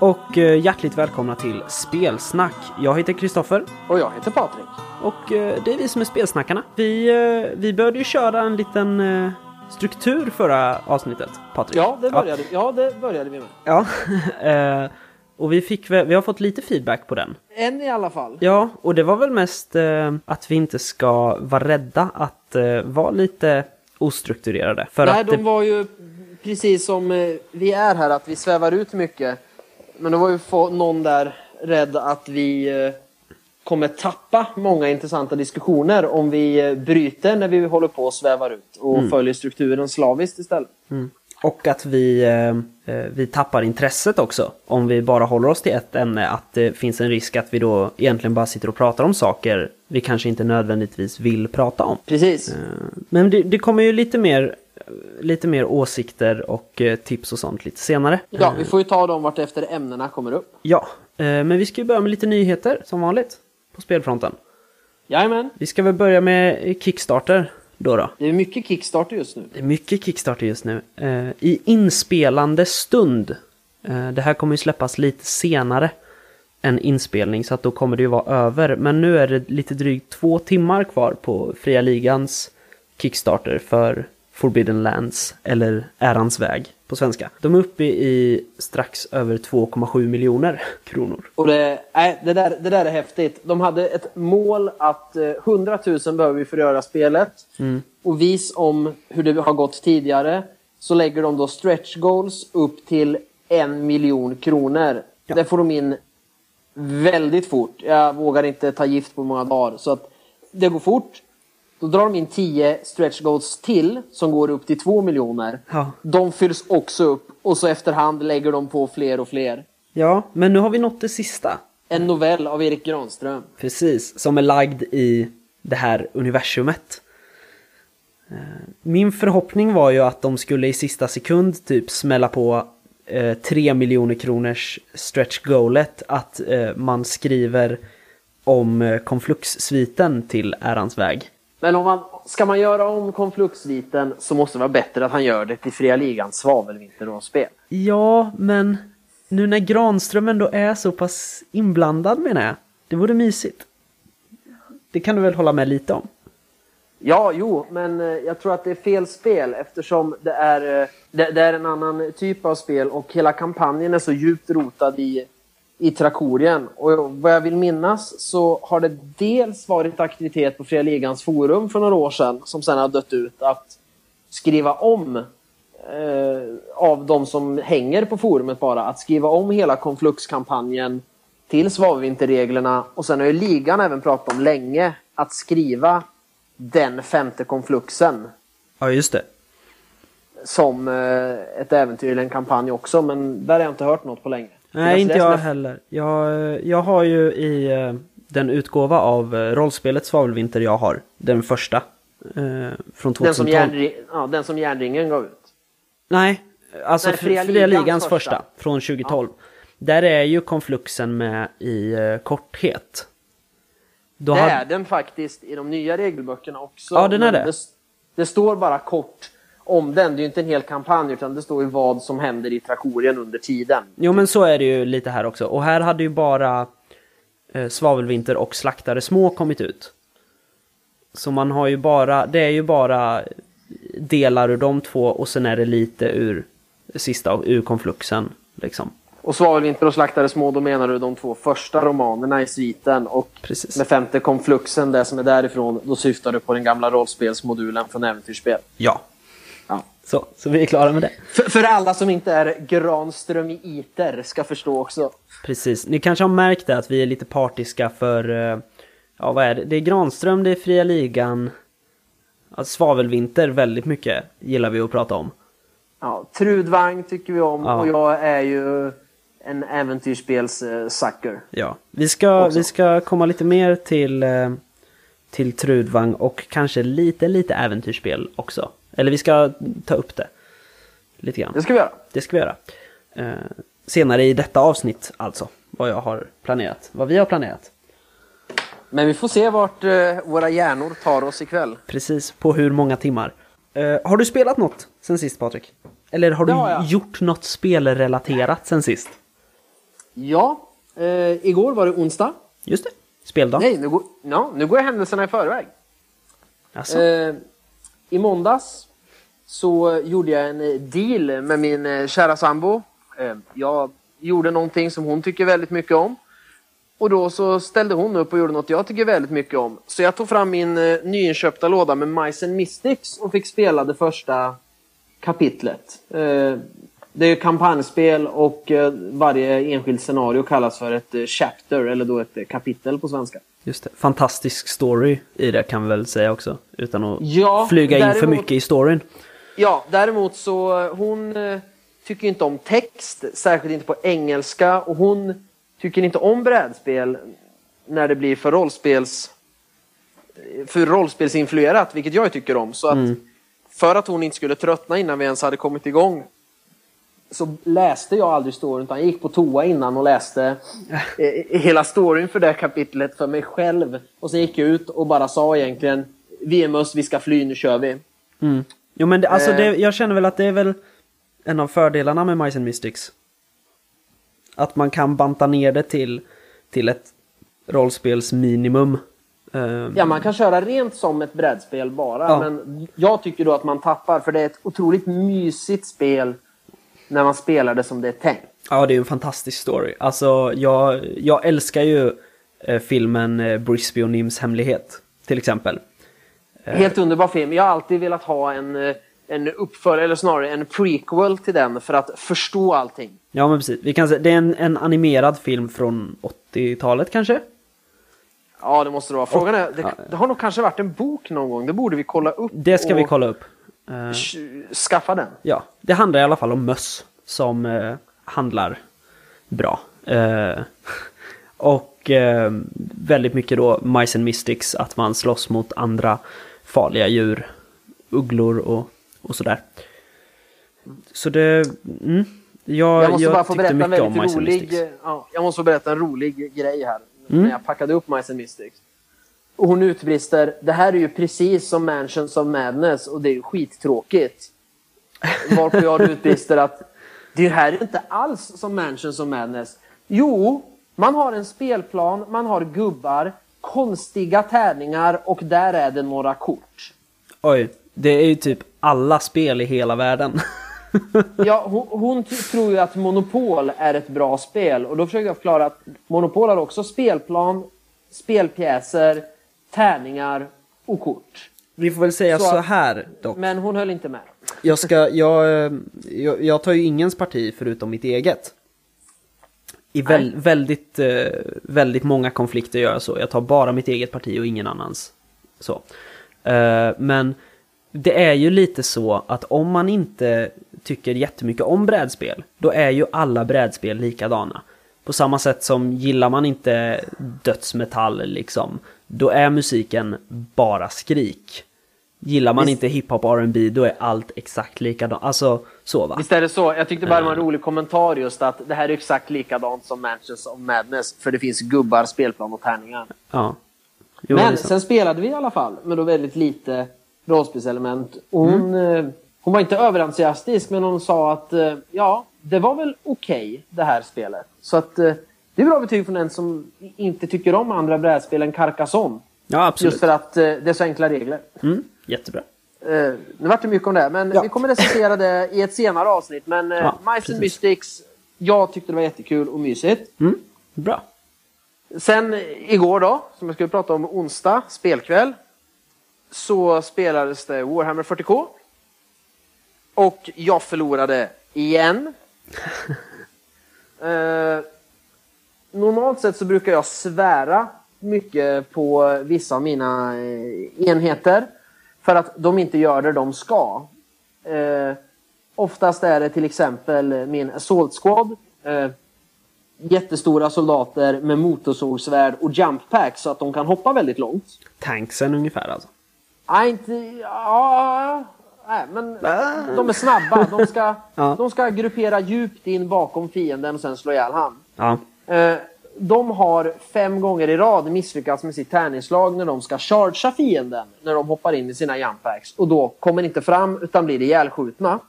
Och eh, hjärtligt välkomna till Spelsnack. Jag heter Kristoffer Och jag heter Patrik. och eh, det är vi som är Spelsnackarna. Vi, eh, vi började ju köra en liten struktur förra avsnittet, Patrik. Ja, det började, ja, det började vi med. Ja, och vi, fick, vi har fått lite feedback på den. En i alla fall. Ja, och det var väl mest eh, att vi inte ska vara rädda att eh, vara lite ostrukturerade. För Nej, att de det, var ju precis som eh, vi är här, att vi svävar ut mycket. Men då var ju någon där rädd att vi eh, kommer tappa många intressanta diskussioner om vi eh, bryter när vi håller på och svävar ut och följer strukturen slaviskt istället. Och att vi, eh, eh, vi tappar intresset också. Om vi bara håller oss till ett ämne. Att det finns en risk att vi då egentligen bara sitter och pratar om saker vi kanske inte nödvändigtvis vill prata om. Precis. Eh, Men det, det kommer ju lite mer, lite mer åsikter och eh, tips och sånt lite senare. Ja, vi får ju ta dem vart efter ämnena kommer upp. Ja, eh, men vi ska ju börja med lite nyheter som vanligt på spelfronten. Jajamän. Vi ska väl börja med Kickstarter då. då. Det är mycket Kickstarter just nu. Det är mycket Kickstarter just nu. Eh, I inspelande stund. Eh, det här kommer ju släppas lite senare än inspelning så att då kommer det ju vara över. Men nu är det lite drygt två timmar kvar på Fria Ligans Kickstarter för Forbidden Lands eller Ärans väg på svenska. De är uppe i strax över 2,7 miljoner kronor. Och det, nej, det, där, det där är häftigt. De hade ett mål att eh, 100 000 behöver vi för att göra spelet. Och vis om hur det har gått tidigare så lägger de då stretch goals upp till en miljon kronor. Det får de in väldigt fort. Jag vågar inte ta gift på många dagar. Så att det går fort. Då drar de in 10 stretch goals till som går upp till 2 miljoner. Ja. De fylls också upp och så efterhand lägger de på fler och fler. Ja, men nu har vi nått det sista. En novell av Erik Granström. Precis, som är lagd i det här universumet. Eh, Min förhoppning var ju att de skulle i sista sekund typ smälla på eh, 3 miljoner kronors stretch goalet att eh, man skriver om eh, konflux-sviten till Ärans väg. Men om man, ska man göra om konfluxviten så måste det vara bättre att han gör det till Fria Ligans svavelvinterspel. Ja, men nu när Granström ändå är så pass inblandad menar jag. Det vore mysigt. Det kan du väl hålla med lite om? Ja, jo, men eh, jag tror att det är fel spel eftersom det är, eh, det, det är en annan typ av spel och hela kampanjen är så djupt rotad i, i Trakorien. Och vad jag vill minnas så har det dels varit aktivitet på Fria Ligans forum för några år sedan som sen har dött ut att skriva om eh, av de som hänger på forumet bara, att skriva om hela konfluxkampanjen till svavelvinterreglerna och sen har ju ligan även pratat om länge att skriva den femte konfluxen Ja, just det. som eh, ett äventyr eller en kampanj också, men där har jag inte hört något på länge. Nej, inte jag det. heller. Jag, jag har ju i eh, den utgåva av eh, rollspelet Svavelvinter jag har, den första, eh, från 2012. Den som, järnri- ja, den som järnringen gav ut. Nej, alltså Nej, Fria, Fria Ligans, Ligans första, första. från 2012. Där är ju konfluxen med i eh, korthet. Då det hade- är den faktiskt i de nya regelböckerna också. Ja, den är men det. det. står bara kort om den. Det är ju inte en hel kampanj, utan det står ju vad som händer i Trakorien under tiden. Jo men så är det ju lite här också. Och här hade ju bara eh, Svavelvinter och Slaktare Små kommit ut. Så man har ju bara, det är ju bara delar ur de två och sen är det lite ur sista, ur konfluxen. Liksom. Och Svavelvinter och Slaktare små, då menar du de två första romanerna i sviten. Och Precis. med femte konfluxen, det som är därifrån, då syftar du på den gamla rollspelsmodulen från Äventyrsspel. Ja. Så, så vi är klara med det. För, för alla som inte är Granström i iter ska förstå också. Precis. Ni kanske har märkt det att vi är lite partiska för, eh, ja vad är det? Det är Granström, det är Fria Ligan. Ja, Svavelvinter väldigt mycket gillar vi att prata om. Ja, Trudvang tycker vi om Ja. och jag är ju en äventyrsspels-sucker. Ja, vi ska, Också. vi ska komma lite mer till, eh, till Trudvang och kanske lite, lite äventyrsspel också. Eller vi ska ta upp det. Lite grann. Det ska vi göra. Det ska vi göra. Eh, senare i detta avsnitt alltså. Vad jag har planerat. Vad vi har planerat. Men vi får se vart eh, våra hjärnor tar oss ikväll. Precis på hur många timmar. Eh, har du spelat något sen sist Patrik? Eller har du har gjort något spelrelaterat sen sist? Ja, eh, igår var det onsdag. Just det. Speldag. Nej, nu går, ja, nu går jag händelserna i förväg. Alltså. I måndags så gjorde jag en deal med min eh, kära sambo. Eh, jag gjorde någonting som hon tycker väldigt mycket om. Och då så ställde hon upp och gjorde något jag tycker väldigt mycket om. Så jag tog fram min eh, nyinköpta låda med Mice and Mystics och fick spela det första kapitlet. Eh, det är kampanjspel och eh, varje enskilt scenario kallas för ett eh, chapter, eller då ett eh, kapitel på svenska. Just det. Fantastisk story i det kan vi väl säga också. Utan att Ja, flyga in för däremot- mycket i storyn. Ja, däremot så eh, hon eh, tycker inte om text, särskilt inte på engelska och hon tycker inte om brädspel när det blir för rollspels för rollspelsinfluerat, vilket jag tycker om. Så att för att hon inte skulle tröttna innan vi ens hade kommit igång så läste jag aldrig storyn utan jag gick på toa innan och läste eh, hela storyn för det kapitlet för mig själv. Och sen gick jag ut och bara sa egentligen vi är möss, vi ska fly, nu kör vi. Mm. Jo men det, alltså Eh. det, jag känner väl att det är väl en av fördelarna med Mice and Mystics. Att man kan banta ner det till, till ett rollspelsminimum. Eh, Ja, man kan köra rent som ett brädspel bara, Ja. men jag tycker då att man tappar för det är ett otroligt mysigt spel när man spelar det som det är tänkt. Ja, det är en fantastisk story. Alltså, jag, jag älskar ju eh, filmen eh, Brisby och Nims hemlighet, till exempel. Helt underbar film. Jag har alltid velat ha en, eh, en uppföljare, eller snarare en prequel till den för att förstå allting. Ja, men precis. Vi kan säga, det är en, en animerad film från 80-talet kanske? Ja, det måste det vara. Frågan är, det, det har nog kanske varit en bok någon gång. Det borde vi kolla upp. Det ska vi kolla upp. Eh, sh- Skaffa den. ja, det handlar i alla fall om möss som eh, handlar bra. Eh, och eh, väldigt mycket då Mice and Mystics, att man slåss mot andra farliga djur, ugglor och, och sådär. Så det, mm, jag, Jag måste jag bara få berätta en väldigt rolig... Ja, jag måste berätta en rolig grej här. Mm. När jag packade upp Mice and Mystics. Och hon utbrister, det här är ju precis som Mansions of Madness och det är ju skittråkigt. Varpå jag utbrister att det här är inte alls som Mansions of Madness. Jo, man har en spelplan, man har gubbar, konstiga tärningar och där är det några kort. Oj, det är ju typ alla spel i hela världen. Ja, hon, hon tror ju att Monopol är ett bra spel och då försöker jag förklara att Monopol har också spelplan, spelpjäser, tärningar och kort. Vi får väl säga Så så, här dock. Men hon höll inte med. Jag, ska, jag, eh, jag, jag tar ju ingens parti förutom mitt eget. I väl, väldigt, eh, väldigt många konflikter gör jag så. Jag tar bara mitt eget parti och ingen annans. Så. Eh, Men det är ju lite så att om man inte tycker jättemycket om brädspel, då är ju alla brädspel likadana. På samma sätt som gillar man inte dödsmetall liksom, då är musiken bara skrik. Gillar man Visst. inte hiphop och R&B då är allt exakt likadant. Alltså så va? Visst är det så? Jag tyckte bara det var en rolig kommentar just att det här är exakt likadant som Mansions of Madness för det finns gubbar, spelplan och tärningar. Ja. Jo, Men sen spelade vi i alla fall med då väldigt lite rollspelselement. Hon, Mm. eh, hon var inte överentusiastisk men hon sa att eh, ja, det var väl okej det här spelet. Så att eh, det är bra betyg från en som inte tycker om andra brädspel än Carcassonne. Ja, absolut. Just för att eh, det är så enkla regler. Mm, jättebra. Eh, nu vart det mycket om det, men Ja. vi kommer recensera det i ett senare avsnitt. Men eh, Ja, Mice and. Mystics, jag tyckte det var jättekul och mysigt. Mm, bra. Sen igår då, som jag skulle prata om onsdag, spelkväll. Så spelades det Warhammer 40K. Och jag förlorade igen. eh, normalt sett så brukar jag svära mycket på vissa av mina eh, enheter. För att de inte gör det de ska. Eh, oftast är det till exempel min Assault Squad. Eh, jättestora soldater med motorsågsvärd och jump pack så att de kan hoppa väldigt långt. Tanksen ungefär alltså. Nej, inte... Ja... Nej, men de är snabba. De ska, Ja. de ska gruppera djupt in bakom fienden och sen slå ihjäl han. Ja. Eh, De har fem gånger i rad misslyckats med sitt tärningsslag när de ska chargea fienden när de hoppar in i sina jump packs och då kommer inte fram utan blir ihjälskjutna.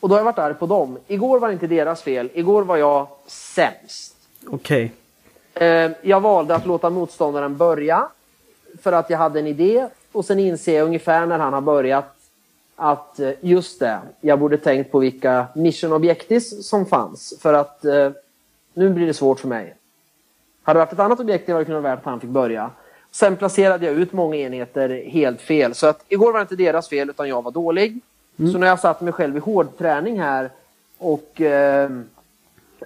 Och då har jag varit arg på dem. Igår var det inte deras fel. Igår var jag sämst. Okej. Eh, jag valde att låta motståndaren börja för att jag hade en idé och sen inser jag ungefär när han har börjat att eh, just det, jag borde tänkt på vilka mission objectives som fanns för att eh, nu blir det svårt för mig. Hade det varit ett annat objektiv hade det kunnat vara värt att han fick börja. Sen placerade jag ut många enheter helt fel. Så att igår var det inte deras fel utan jag var dålig. Så när jag satt mig själv i hårdträning här och eh,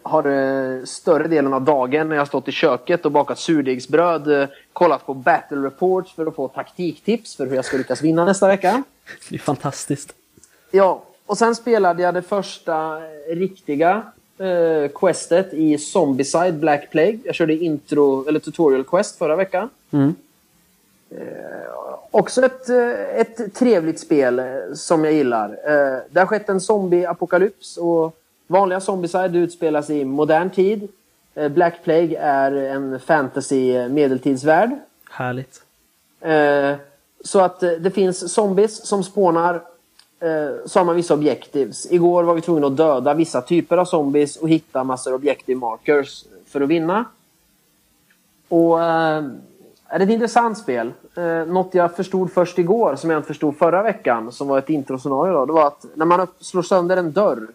har eh, större delen av dagen när jag stått i köket och bakat surdegsbröd eh, kollat på battle reports för att få taktiktips för hur jag ska lyckas vinna nästa vecka. Det är fantastiskt. Ja, och sen spelade jag det första riktiga eh, questet i Zombieside Black Plague. Jag körde intro, eller tutorial quest förra veckan. Mm. Också ett, eh, ett trevligt spel eh, som jag gillar. Eh, Det har skett en zombie-apokalyps och vanliga Zombieside utspelas i modern tid. Eh, Black Plague är en fantasy medeltidsvärld. Härligt. Eh, Så att eh, det finns zombies som spånar. Eh, Så har man vissa objectives. Igår var vi tvungna att döda vissa typer av zombies och hitta massor objective markers för att vinna. Och eh, är det ett intressant spel. Eh, något jag förstod först igår som jag inte förstod förra veckan som var ett introscenario då. Det var att när man slår sönder en dörr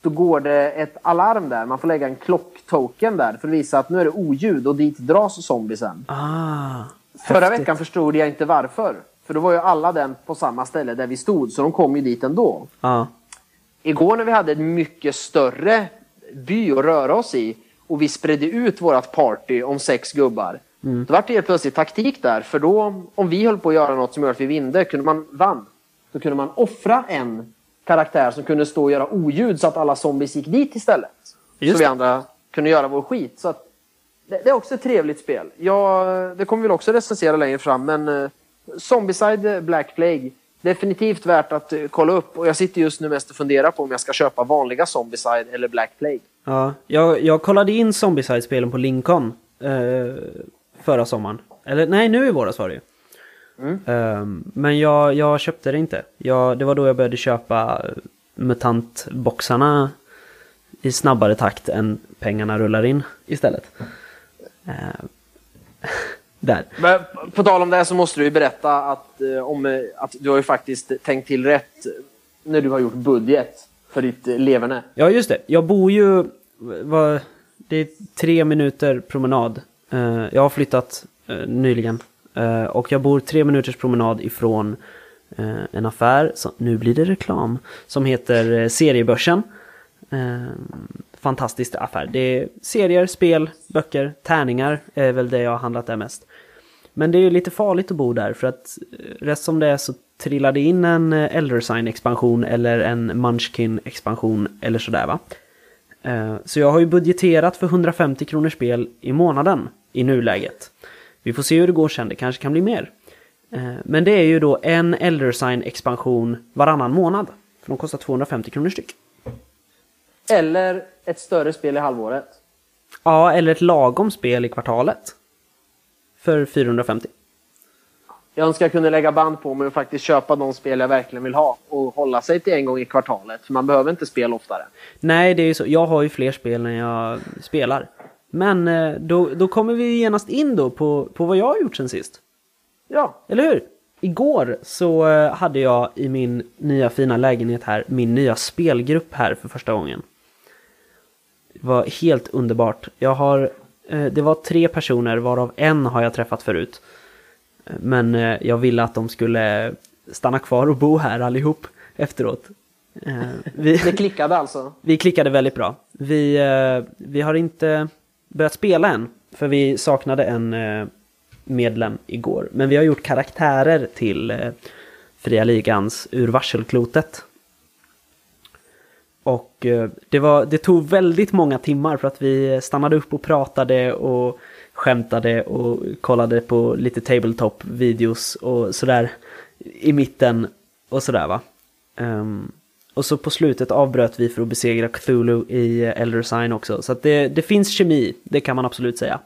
då går det ett alarm där. Man får lägga en klocktoken där för att visa att nu är det oljud och dit dras zombiesen. Ah. Förra häftigt. veckan förstod jag inte varför. För då var ju alla den på samma ställe där vi stod, så de kom ju dit ändå. Ja. Igår när vi hade en mycket större by att röra oss i och vi spredde ut vårt party om sex gubbar. Då var det helt plötsligt taktik där, för då om vi höll på att göra något som gör att vi vinde, kunde man vann. Då kunde man offra en karaktär som kunde stå och göra oljud så att alla zombies gick dit istället. Just så vi andra kunde göra vår skit. Så att, det, det är också ett trevligt spel. Ja, det kommer vi väl också recensera längre fram, men uh, Zombieside Black Plague, definitivt värt att eh, kolla upp. Och jag sitter just nu mest och funderar på om jag ska köpa vanliga Zombieside eller Black Plague. Ja, jag, jag kollade in Zombieside-spelen på Lincoln eh, förra sommaren. Eller nej, nu i våras var det ju. Ehm, men jag, jag köpte det inte. Jag, det var då jag började köpa eh, mutantboxarna i snabbare takt än pengarna rullar in istället. Ehm, där. Men på tal om det så måste du ju berätta att, eh, om, eh, att du har ju faktiskt tänkt till rätt när du har gjort budget för ditt eh, leverne. Ja, just det. Jag bor ju... Vad, det är tre minuter promenad. Jag har flyttat nyligen. Och jag bor tre minuters promenad ifrån en affär, nu blir det reklam, som heter Seriebörsen. Fantastisk affär. Det är serier, spel, böcker, tärningar är väl det jag har handlat där mest. Men det är ju lite farligt att bo där för att eh, rätt som det är så trillar det in en eh, Elder Sign expansion eller en Munchkin expansion eller sådär va. Eh, så jag har ju budgeterat för 150 kronor spel i månaden i nuläget. Vi får se hur det går sen, det kanske kan bli mer. Men det är ju då en Elder Sign expansion varannan månad. För de kostar 250 kronor styck. Eller ett större spel i halvåret. Ja, eller ett lagom spel i kvartalet. För 450. Jag önskar jag kunde lägga band på mig och faktiskt köpa de spel jag verkligen vill ha och hålla sig till en gång i kvartalet. För man behöver inte spela oftare. Nej, det är ju så. Jag har ju fler spel när jag spelar. Men eh, då, då kommer vi genast in då på, på vad jag har gjort sen sist. Ja, Eller hur? Igår så eh, hade jag i min nya fina lägenhet här min nya spelgrupp här för första gången. Var helt underbart. Jag har, eh, det var tre personer varav en har jag träffat förut. Men eh, jag ville att de skulle stanna kvar och bo här allihop efteråt. Eh, Vi, det klickade alltså. vi klickade väldigt bra. Vi, vi har inte börjat spela än, för vi saknade en medlem igår. Men vi har gjort karaktärer till Fria Ligans Ur varselklotet. Och eh, det, var, det tog väldigt många timmar för att vi stannade upp och pratade och skämtade och kollade på lite tabletop-videos och sådär i mitten och sådär va. Ehm, och så på slutet avbröt vi för att besegra Cthulhu i Elder Sign också. Så att det, det finns kemi, det kan man absolut säga.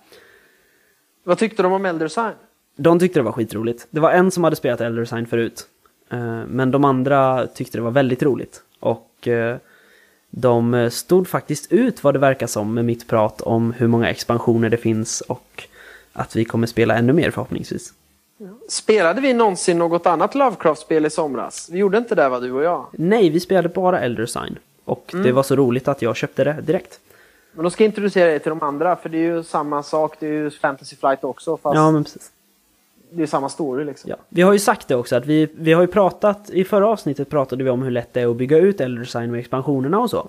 Vad tyckte de om Elder Sign? De tyckte det var skitroligt. Det var en som hade spelat Elder Sign förut. Eh, Men de andra tyckte det var väldigt roligt. Och eh, de eh, stod faktiskt ut vad det verkar som med mitt prat om hur många expansioner det finns och att vi kommer spela ännu mer förhoppningsvis. Spelade vi någonsin något annat Lovecraft-spel i somras? Vi gjorde inte det va, du och jag? Nej, vi spelade bara Elder Sign. Och Mm. det var så roligt att jag köpte det direkt. Men då ska jag introducera dig till de andra, för det är ju samma sak. Det är ju Fantasy Flight också, fast Ja. Det är samma story liksom. Ja. Vi har ju sagt det också att vi, vi har ju pratat, i förra avsnittet pratade vi om hur lätt det är att bygga ut Elder Sign med expansionerna och så.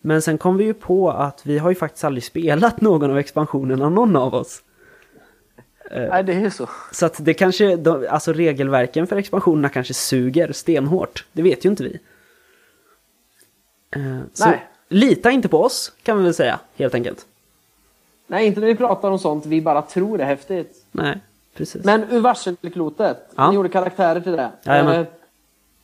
Men sen kom vi ju på att vi har ju faktiskt aldrig spelat någon av expansionerna, någon av oss. Nej, det är ju så. Så att det kanske, alltså regelverken för expansionerna kanske suger stenhårt. Det vet ju inte vi. Eh, Så Nej. lita inte på oss, kan vi väl säga, helt enkelt. Nej, inte när vi pratar om sånt vi bara tror är häftigt. Nej, precis. Men ur varselklotet, Ja. ni gjorde karaktärer till det. Jajamän. Eh,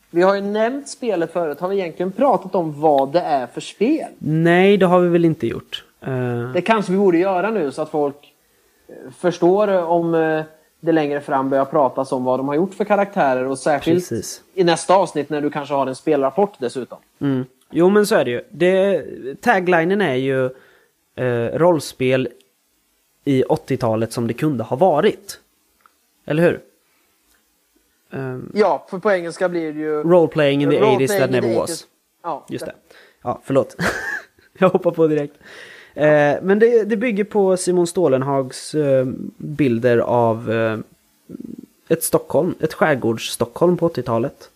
vi har ju nämnt spelet förut. Har vi egentligen pratat om vad det är för spel? Nej, det har vi väl inte gjort. Eh, Det kanske vi borde göra nu så att folk eh, förstår om det längre fram börjar pratas om vad de har gjort för karaktärer och särskilt Precis. i nästa avsnitt när du kanske har en spelrapport dessutom. Mm. Jo men så är det ju. Det, taglinen är ju eh, rollspel i 80-talet som det kunde ha varit. Eller hur? Um, Ja, för på engelska blir det ju... Role-playing in the Role 80s that never was. 80s. Ja, Just det. Ja, förlåt. Jag hoppar på direkt. Eh, men det, det bygger på Simon Stålenhags eh, bilder av eh, ett Stockholm, ett skärgårds-Stockholm på 80-talet.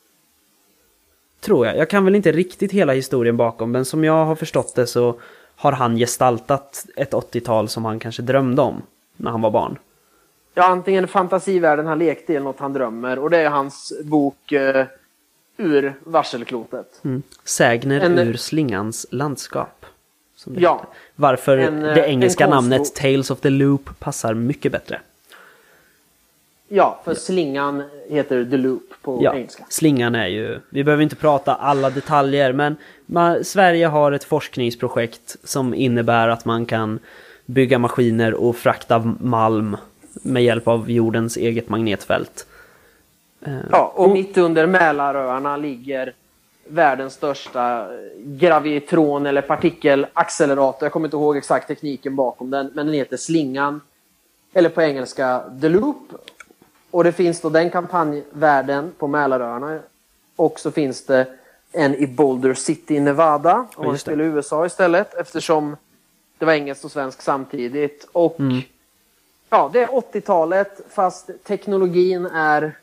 Tror jag. Jag kan väl inte riktigt hela historien bakom, men som jag har förstått det så har han gestaltat ett 80-tal som han kanske drömde om när han var barn. Ja, antingen fantasivärlden han lekte i eller något han drömmer. Och det är hans bok eh, Ur varselklotet. Mm. Sägner En- ur slingans landskap. Ja. heter. Varför En, eh, det engelska en konstbok. namnet Tales of the Loop passar mycket bättre. Ja, för slingan heter The Loop på Ja, engelska. slingan är ju... Vi behöver inte prata alla detaljer men man, Sverige har ett forskningsprojekt som innebär att man kan bygga maskiner och frakta malm med hjälp av jordens eget magnetfält. Eh, Ja, och mitt under Mälaröarna ligger världens största gravitron eller partikelaccelerator. Jag kommer inte ihåg exakt tekniken bakom den, men den heter Slingan. Eller på engelska The Loop. Och det finns då den kampanjvärlden på Mälaröarna. Och så finns det en i Boulder City i Nevada. Om man spelar i USA istället eftersom det var engelskt och svenskt samtidigt. Och Mm. Ja, det är 80-talet fast teknologin är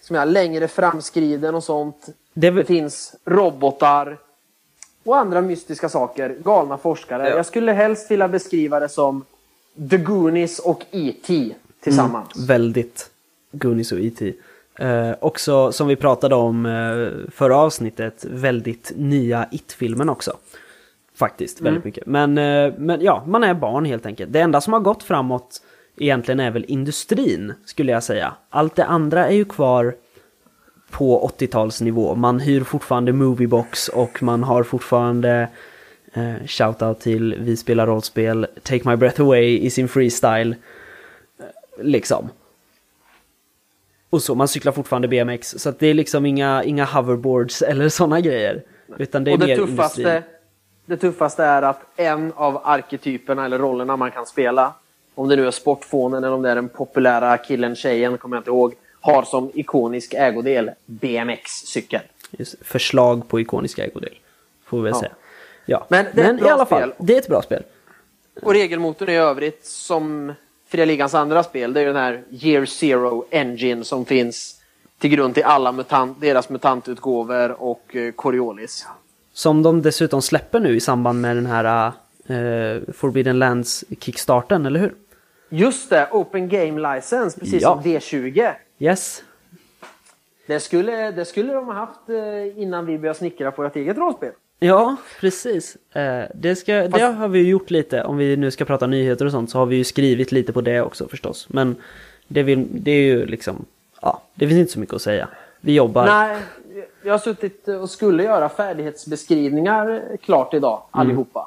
som jag, längre framskriden och sånt. Det Det finns robotar och andra mystiska saker. Galna forskare. Ja. Jag skulle helst vilja beskriva det som The Goonies och E.T. tillsammans. Väldigt Goonies och E.T. Eh, också som vi pratade om eh, förra avsnittet, väldigt nya It-filmen också. Faktiskt, väldigt mycket. Men, eh, men ja, man är barn helt enkelt. Det enda som har gått framåt egentligen är väl industrin, skulle jag säga. Allt det andra är ju kvar på 80-talsnivå. Man hyr fortfarande Moviebox och man har fortfarande eh, shoutout till Vi spelar rollspel, Take My Breath Away i sin freestyle. Eh, liksom. Och så, man cyklar fortfarande BMX. Så det är liksom inga, inga hoverboards eller sådana grejer. Utan det är och det mer tuffaste, industrin. det tuffaste är att en av arketyperna eller rollerna man kan spela, om det nu är sportfånen eller om det är den populära killen, tjejen, kommer jag inte ihåg, har som ikonisk ägodel BMX-cykel. Just, förslag på ikoniska ägodel. Får vi väl Ja. säga. Ja. Men det ett i alla fall, spel. det är ett bra spel. Och regelmotorn i övrigt, som Fria Ligans andra spel, det är den här Year Zero Engine som finns till grund till alla mutant, deras mutantutgåvor och eh, Coriolis. Som de dessutom släpper nu i samband med den här eh, Forbidden Lands kickstarten, eller hur? Just det, Open Game License, precis Ja. som D20. Yes. Det skulle, det skulle de ha haft eh, innan vi började snickra på ett eget rollspel. Ja, precis. Eh, det, ska, det Fast- har vi ju gjort lite. Om vi nu ska prata nyheter och sånt så har vi ju skrivit lite på det också förstås. Men det, vill, det är ju liksom, ja, det finns inte så mycket att säga. Vi jobbar. Nej, jag har suttit och skulle göra färdighetsbeskrivningar klart idag, allihopa. Eh,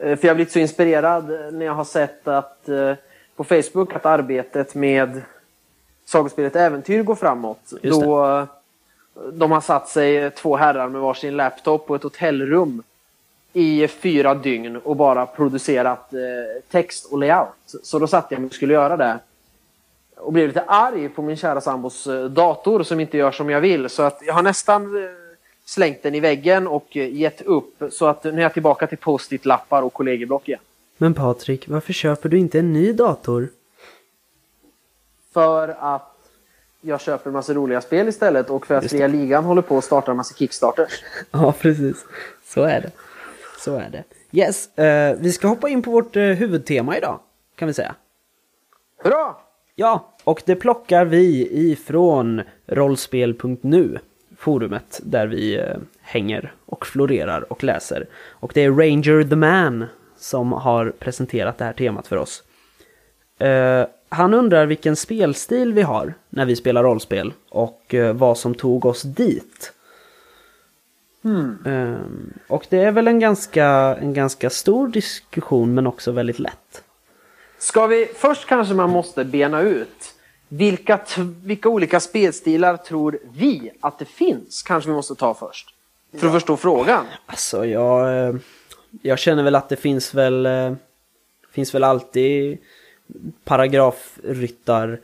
För jag har blivit så inspirerad när jag har sett att eh, på Facebook att arbetet med sagospelet Äventyr går framåt. Då, de har satt sig två herrar med varsin laptop på ett hotellrum i fyra dygn och bara producerat eh, text och layout. Så då satt jag mig och skulle göra det. Och blev lite arg på min kära sambos eh, dator som inte gör som jag vill. Så att jag har nästan eh, slängt den i väggen och eh, gett upp. Så att nu är jag tillbaka till post-it-lappar och kollegieblock igen. Men Patrik, varför köper du inte en ny dator? För att jag köper en massa roliga spel istället och för att Fria Ligan håller på att starta en massa Kickstarters. Ja, precis. Så är det. Så är det. Yes, eh, vi ska hoppa in på vårt eh, huvudtema idag, kan vi säga. Hurra! Ja, och det plockar vi ifrån rollspel.nu, forumet där vi eh, hänger och florerar och läser. Och det är Ranger the Man som har presenterat det här temat för oss. Eh, han undrar vilken spelstil vi har när vi spelar rollspel och eh, vad som tog oss dit. Eh, och det är väl en ganska, en ganska stor diskussion men också väldigt lätt. Ska vi, först kanske man måste bena ut vilka, vilka olika spelstilar tror vi att det finns? Kanske vi måste ta först. För att förstå frågan. Alltså jag, eh, jag känner väl att det finns väl, eh, finns väl alltid paragrafryttar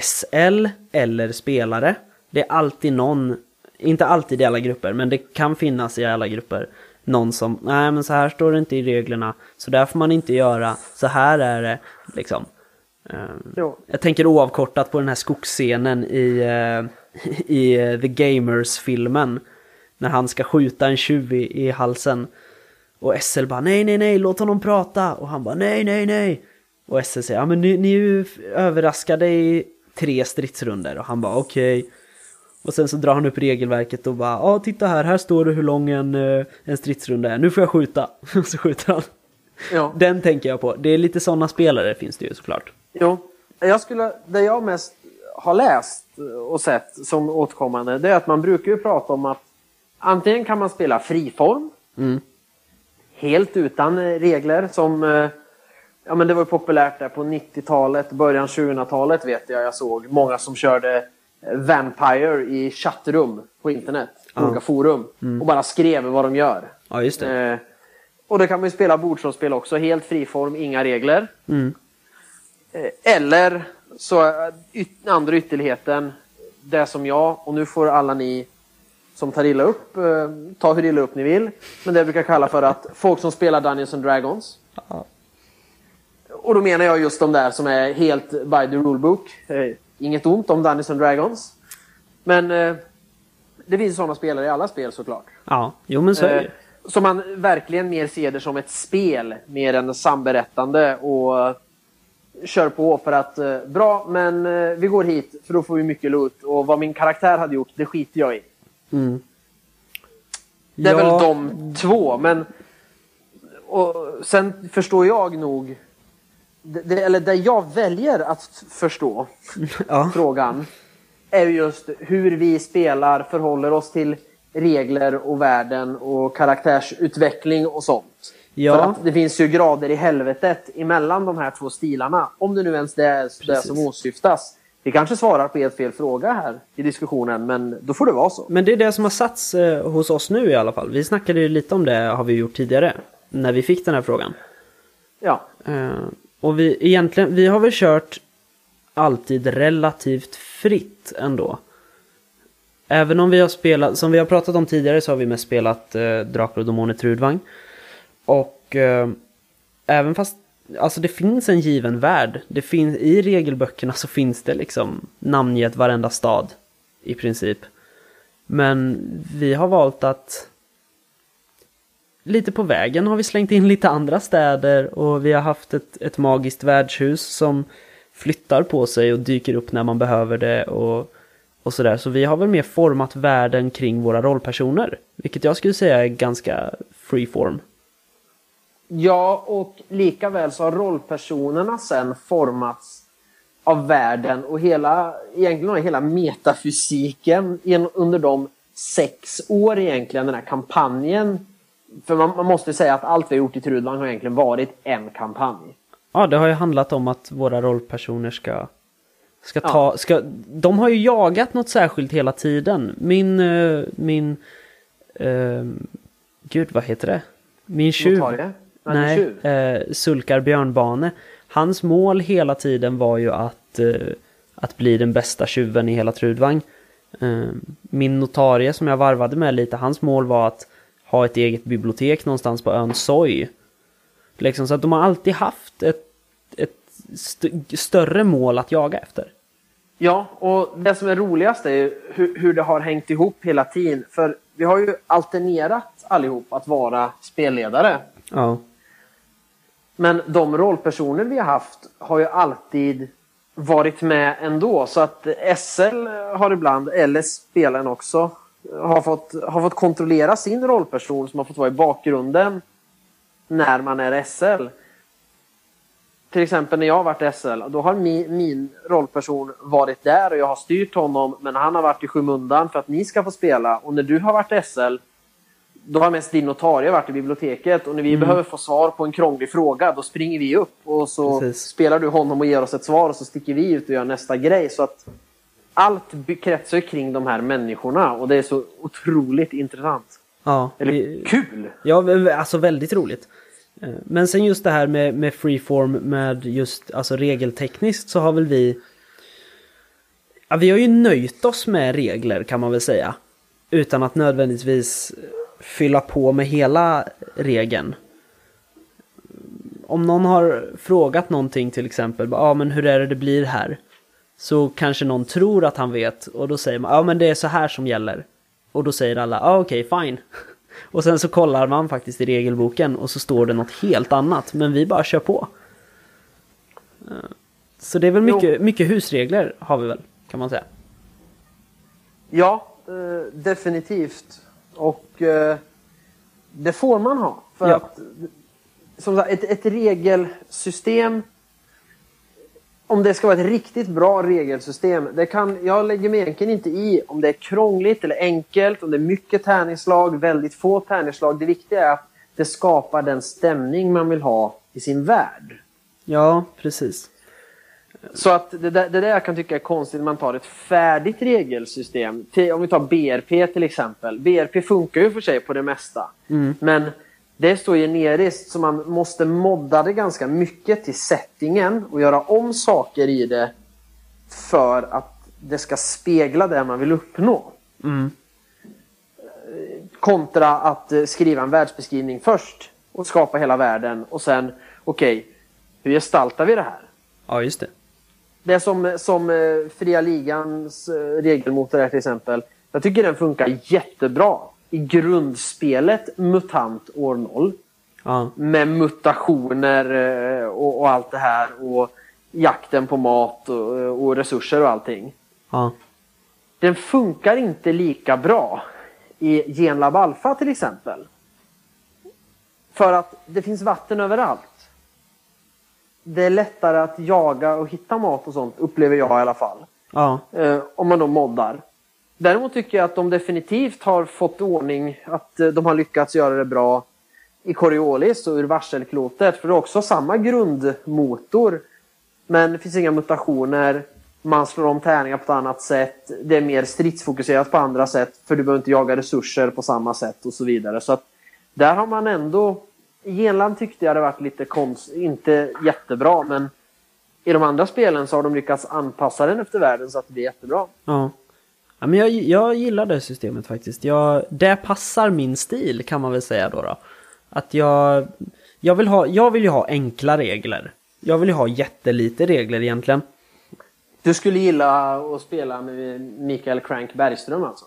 SL eller spelare. Det är alltid någon, inte alltid i alla grupper, men det kan finnas i alla grupper. Någon som, nej men så här står det inte i reglerna, så där får man inte göra, så här är det, liksom. Eh, Jo. Jag tänker oavkortat på den här skogsscenen i, eh, i eh, The Gamers-filmen. När han ska skjuta en tjuv i, i halsen. Och SL bara nej, nej, nej, låt honom prata. Och han bara nej, nej, nej. Och SL säger ja men ni, ni är ju f- överraskade i tre stridsrunder. Och han bara okej. Och sen så drar han upp regelverket och bara ja titta här, här står det hur lång en, en stridsrunda är. Nu får jag skjuta. Och så skjuter han. Ja. Den tänker jag på. Det är lite sådana spelare finns det ju såklart. Jo. Jag skulle, det jag mest har läst och sett som återkommande det är att man brukar ju prata om att antingen kan man spela friform Mm. helt utan regler som eh, ja men det var ju populärt där på 90-talet, början 2000-talet vet jag jag såg många som körde eh, Vampire i chattrum på internet, på olika forum och bara skrev vad de gör. Ja just det. Eh, och det kan man ju spela bordsrollspel också, helt friform, inga regler. Mm. Eh, Eller så eh, yt, andra ytterligheten, det som jag, och nu får alla ni som tar illa upp, eh, ta hur illa upp ni vill. Men det jag brukar kalla för att folk som spelar Dungeons and Dragons. Ja. Och då menar jag just de där som är helt by the rulebook. Eh, inget ont om Dungeons and Dragons. Men eh, det finns sådana spelare i alla spel såklart. Ja, jo men så är det Så man verkligen mer ser det som ett spel mer än samberättande och eh, kör på för att eh, bra men eh, vi går hit för då får vi mycket loot och vad min karaktär hade gjort det skiter jag i. Mm. Det är Ja. väl de två men och sen förstår jag nog det, eller det jag väljer att förstå Ja. frågan är ju just hur vi spelar förhåller oss till regler och världen och karaktärsutveckling och sånt. Ja. För att det finns ju grader i helvetet emellan de här två stilarna. Om det nu ens det är det Precis. som åsyftas. Vi kanske svarar på helt fel fråga här i diskussionen, men då får det vara så. Men det är det som har satts eh, hos oss nu i alla fall. Vi snackade ju lite om det har vi gjort tidigare. När vi fick den här frågan. Ja, Eh, och vi egentligen, vi har väl kört alltid relativt fritt ändå. Även om vi har spelat, som vi har pratat om tidigare så har vi mest spelat eh, Drakar och Demoner Trudvang. Och eh, även fast, alltså det finns en given värld. Det finns, I regelböckerna så finns det liksom namngett varenda stad. I princip. Men vi har valt att lite på vägen har vi slängt in lite andra städer och vi har haft ett, ett magiskt värdshus som flyttar på sig och dyker upp när man behöver det och, och sådär. Så vi har väl mer format världen kring våra rollpersoner. Vilket jag skulle säga är ganska freeform. Ja, och lika väl så har rollpersonerna sen formats av världen och hela, egentligen har hela metafysiken under de sex år egentligen, den här kampanjen. För man, man måste säga att allt vi har gjort i Trudvang har egentligen varit en kampanj. Ja, det har ju handlat om att våra rollpersoner ska, Ska ta, ska, de har ju jagat något särskilt hela tiden. Min, uh, min, uh, gud vad heter det? Min tjuv. Notarie? Ja, Nej, tjuv. uh, Sulkar Björnbane. Hans mål hela tiden var ju att, uh, att bli den bästa tjuven i hela Trudvang. Uh, min notarie som jag varvade med lite, hans mål var att ha ett eget bibliotek någonstans på ön Soj. Liksom, så att de har alltid haft ett st större mål att jaga efter. Ja, och det som är roligast är hur, hur det har hängt ihop hela tiden. För vi har ju alternerat allihop att vara spelledare. Ja. Men de rollpersoner vi har haft har ju alltid varit med ändå. Så att SL har ibland, eller spelaren också, har fått, har fått kontrollera sin rollperson som har fått vara i bakgrunden när man är SL. Till exempel när jag har varit SL, då har min, min rollperson varit där och jag har styrt honom men han har varit i skymundan för att ni ska få spela. Och när du har varit SL, då har mest din notarie varit i biblioteket och när vi behöver få svar på en krånglig fråga då springer vi upp och så Precis. spelar du honom och ger oss ett svar och så sticker vi ut och gör nästa grej. Så att allt kretsar kring de här människorna och det är så otroligt intressant. Ja, Eller vi- kul! Ja, alltså väldigt roligt. Men sen just det här med, med freeform med just alltså regeltekniskt så har väl vi... Ja, vi har ju nöjt oss med regler kan man väl säga. Utan att nödvändigtvis fylla på med hela regeln. Om någon har frågat någonting till exempel, ja ah, men hur är det det blir här? Så kanske någon tror att han vet och då säger man, ja ah, men det är så här som gäller. Och då säger alla, ja ah, okej fine. Och sen så kollar man faktiskt i regelboken och så står det något helt annat, men vi bara kör på. Eh, Så det är väl mycket, mycket husregler har vi väl, kan man säga. Ja, eh, definitivt. Och eh, det får man ha. För Ja. att som sagt, ett, ett regelsystem om det ska vara ett riktigt bra regelsystem, det kan, jag lägger mig egentligen inte i om det är krångligt eller enkelt, om det är mycket tärningsslag, väldigt få tärningsslag. Det viktiga är att det skapar den stämning man vill ha i sin värld. Ja, precis. Så att det där, det där jag kan tycka är konstigt när man tar ett färdigt regelsystem. Till, om vi tar BRP till exempel. BRP funkar ju för sig på det mesta. Men det är så generiskt så man måste modda det ganska mycket till settingen och göra om saker i det för att det ska spegla det man vill uppnå. Mm. Kontra att eh, skriva en världsbeskrivning först och skapa hela världen och sen, okej, hur gestaltar vi det här? Ja, just det. Det som, som eh, Fria Ligans eh, regelmotor är till exempel. Jag tycker den funkar jättebra i grundspelet MUTANT år 0. Ja, Med mutationer eh, och, och allt det här och jakten på mat och, och resurser och allting. ja, Den funkar inte lika bra i Genlab Alpha till exempel. För att det finns vatten överallt. Det är lättare att jaga och hitta mat och sånt, upplever jag i alla fall. ja, Eh, om man då moddar. Däremot tycker jag att de definitivt har fått ordning, att eh, de har lyckats göra det bra i Coriolis och ur varselklotet. För det är också samma grundmotor. Men det finns inga mutationer. Man slår om tärningar på ett annat sätt. Det är mer stridsfokuserat på andra sätt. För du behöver inte jaga resurser på samma sätt och så vidare. Så att där har man ändå... I Genland tyckte jag det varit lite konst, inte jättebra men i de andra spelen så har de lyckats anpassa den efter världen så att det blir jättebra. ja ja men jag, jag gillar det systemet faktiskt. Jag, det passar min stil kan man väl säga då. då. Att jag, jag, vill ha, jag vill ju ha enkla regler. Jag vill ju ha jättelite regler egentligen. Du skulle gilla att spela med Mikael Crank Bergström alltså?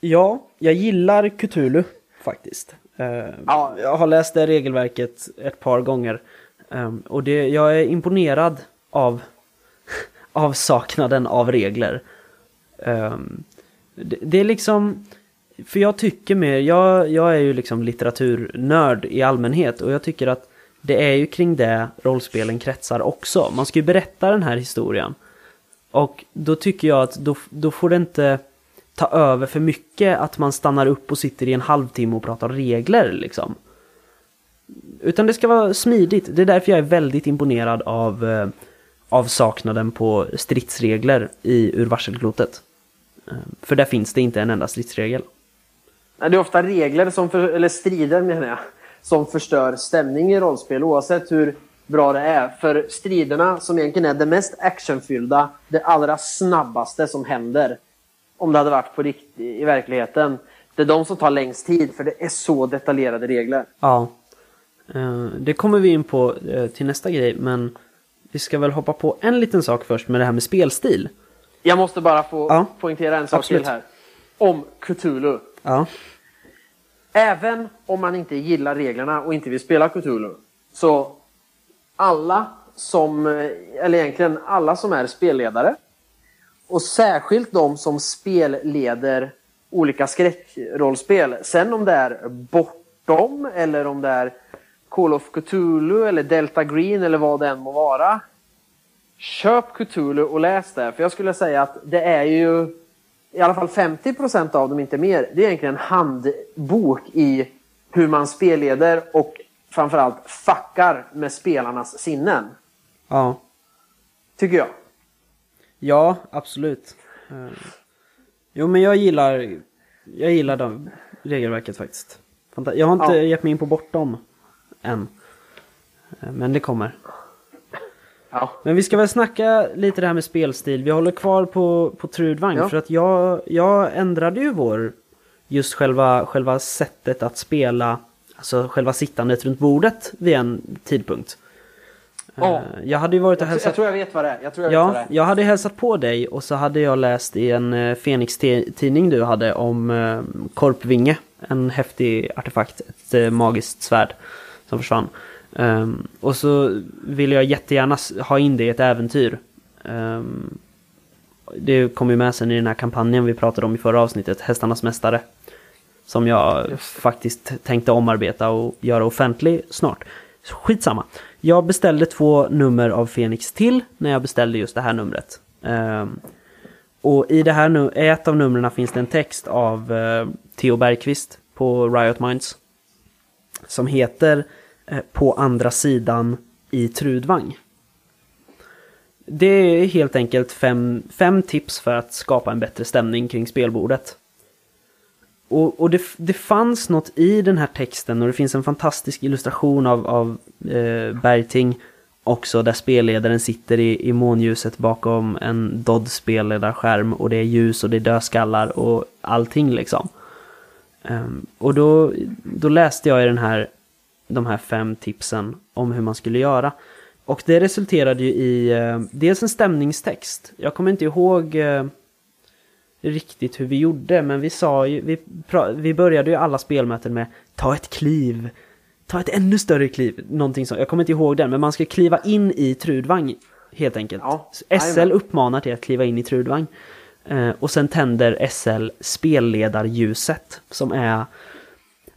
Ja, jag gillar Cthulhu faktiskt. Eh, Ja. Jag har läst det regelverket ett par gånger. Ehm, och det, jag är imponerad av avsaknaden av regler. Um, det, det är liksom... För jag tycker mer, jag, jag är ju liksom litteraturnörd i allmänhet och jag tycker att det är ju kring det rollspelen kretsar också. Man ska ju berätta den här historien. Och då tycker jag att då, då får det inte ta över för mycket att man stannar upp och sitter i en halvtimme och pratar regler liksom. Utan det ska vara smidigt. Det är därför jag är väldigt imponerad av, eh, avsaknaden på stridsregler i ur varselklotet. Eh, för där finns det inte en enda stridsregel. Det är ofta regler, som för, eller strider menar jag, som förstör stämning i rollspel oavsett hur bra det är. För striderna som egentligen är det mest actionfyllda, det allra snabbaste som händer. Om det hade varit på rikt i verkligheten. Det är de som tar längst tid för det är så detaljerade regler. Ja. Eh, det kommer vi in på eh, till nästa grej men vi ska väl hoppa på en liten sak först med det här med spelstil. Jag måste bara få Ja. poängtera en sak Absolut. till här. Om Cthulhu. Ja. Även om man inte gillar reglerna och inte vill spela Cthulhu. Så alla som, eh, eller egentligen alla som är spelledare. Och särskilt de som spelleder olika skräckrollspel. Sen om det är Bortom eller om det är Call of Cthulhu eller Delta Green eller vad det än må vara. Köp Cthulhu och läs det. För jag skulle säga att det är ju i alla fall 50% av dem, inte mer. Det är egentligen en handbok i hur man spelleder och framförallt fuckar med spelarnas sinnen. Ja. Tycker jag. Ja, absolut. Eh, Jo, men jag gillar, jag gillar de regelverket faktiskt. Jag har inte Ja. gett mig in på bortom än. Eh, Men det kommer. Ja. Men vi ska väl snacka lite det här med spelstil. Vi håller kvar på, på Trudvang Ja. för att jag, jag ändrade ju vår, just själva, själva sättet att spela, alltså själva sittandet runt bordet vid en tidpunkt. Ja. Eh, Jag hade ju varit och Jag, jag hälsat tror jag vet vad det är. Jag tror jag vet vad det Ja, är. jag hade hälsat på dig och så hade jag läst i en eh, Fenix-tidning du hade om eh, Korpvinge. En häftig artefakt, ett magiskt svärd som försvann. Ehm, och så ville jag jättegärna ha in det i ett äventyr. Ehm, det kom ju med sen i den här kampanjen vi pratade om i förra avsnittet, Hästarnas Mästare. Som jag faktiskt tänkte omarbeta och göra offentlig snart. Skitsamma. Jag beställde två nummer av Fenix till när jag beställde just det här numret. Ehm, och i det här nu, ett av numren finns det en text av eh, Theo Bergqvist på Riot Minds. Som heter Eh, på andra sidan i Trudvang. Det är helt enkelt fem, fem tips för att skapa en bättre stämning kring spelbordet. Och, och det, det fanns något i den här texten och det finns en fantastisk illustration av, av eh, Bergting också där spelledaren sitter i, i månljuset bakom en Dodd spelledarskärm och det är ljus och det är dödskallar och allting liksom. Um, och då, då läste jag i den här, de här fem tipsen om hur man skulle göra. Och det resulterade ju i eh, dels en stämningstext. Jag kommer inte ihåg eh, riktigt hur vi gjorde, men vi sa ju, vi, vi började ju alla spelmöten med ta ett kliv, ta ett ännu större kliv, någonting sånt. Jag kommer inte ihåg den, men man ska kliva in i Trudvang helt enkelt. Ja, SL uppmanar till att kliva in i Trudvang. Eh, och sen tänder SL spelledarljuset som är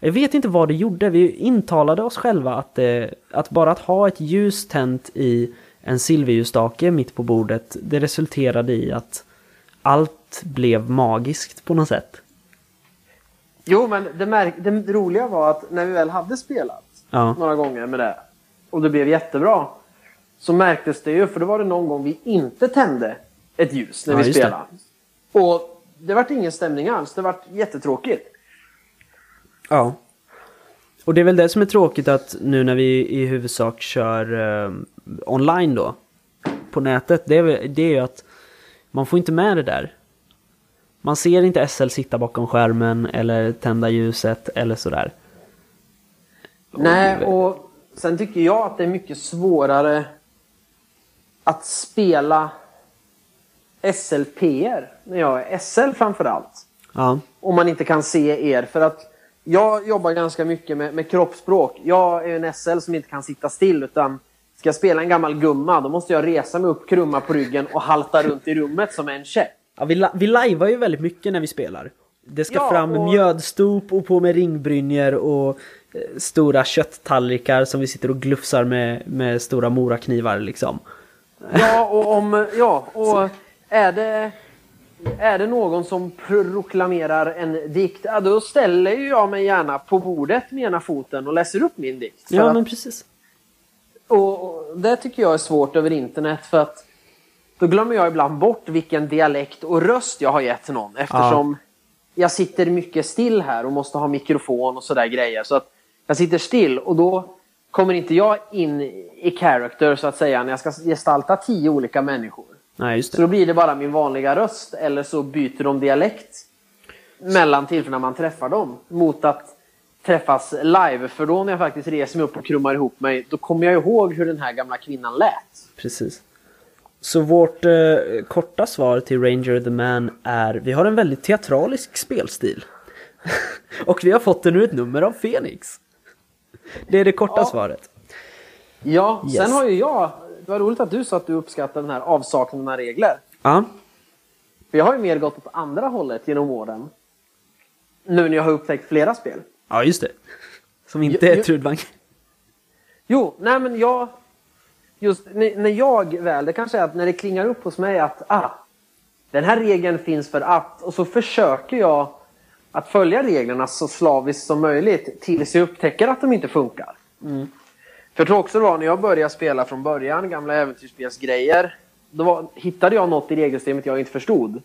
jag vet inte vad det gjorde, vi intalade oss själva att, eh, att bara att ha ett ljus tänt i en silverljusstake mitt på bordet, det resulterade i att allt blev magiskt på något sätt. Jo, men det, märk- det roliga var att när vi väl hade spelat Ja, några gånger med det och det blev jättebra. Så märktes det ju, för då var det någon gång vi inte tände ett ljus när Ja, vi just det. spelade. Och det vart ingen stämning alls, det vart jättetråkigt. Ja. Och det är väl det som är tråkigt att nu när vi i huvudsak kör eh, online då, på nätet, det är, det är ju att man får inte med det där. Man ser inte SL sitta bakom skärmen eller tända ljuset eller sådär. Nej, och sen tycker jag att det är mycket svårare att spela SLPR när jag är SL framförallt. Ja, Om man inte kan se er. För att jag jobbar ganska mycket med, med kroppsspråk. Jag är en SL som inte kan sitta still utan ska jag spela en gammal gumma då måste jag resa mig upp, krumma på ryggen och halta runt i rummet som en käpp. Ja, vi, vi lajvar ju väldigt mycket när vi spelar. Det ska Ja, fram och- mjödstop och på med ringbrynjor och eh, stora kötttallrikar som vi sitter och glufsar med, med stora moraknivar liksom. Ja, och om... Ja, och är det... Är det någon som proklamerar en dikt, ja, då ställer ju jag mig gärna på bordet med ena foten och läser upp min dikt. Ja, att- men precis. Och, och det tycker jag är svårt över internet för att då glömmer jag ibland bort vilken dialekt och röst jag har gett till någon eftersom jag sitter mycket still här och måste ha mikrofon och sådär grejer. Så att jag sitter still och då kommer inte jag in i character så att säga när jag ska gestalta tio olika människor. Nej, Så då blir det bara min vanliga röst eller så byter de dialekt mellan tillfällen när man träffar dem mot att träffas live. För då när jag faktiskt reser mig upp och krummar ihop mig då kommer jag ihåg hur den här gamla kvinnan lät. Precis. Så vårt eh, korta svar till Ranger the Man är vi har en väldigt teatralisk spelstil. och vi har fått den ur ett nummer av Phoenix. Det är det korta Ja. svaret. Ja, Yes. sen har ju jag... Det var roligt att du sa att du uppskattar den här avsaknaden av regler. Ja, För jag har ju mer gått åt andra hållet genom åren. Nu när jag har upptäckt flera spel. ja just det. Som inte Jo- är Trudvang. Jo, nej men jag... Just när, jag väl, det kanske är att när det klingar upp hos mig att ah, den här regeln finns för att och så försöker jag att följa reglerna så slaviskt som möjligt tills jag upptäcker att de inte funkar. För jag tror också det var när jag började spela från början, gamla äventyrsspelsgrejer. Då var, hittade jag något i regelsystemet jag inte förstod.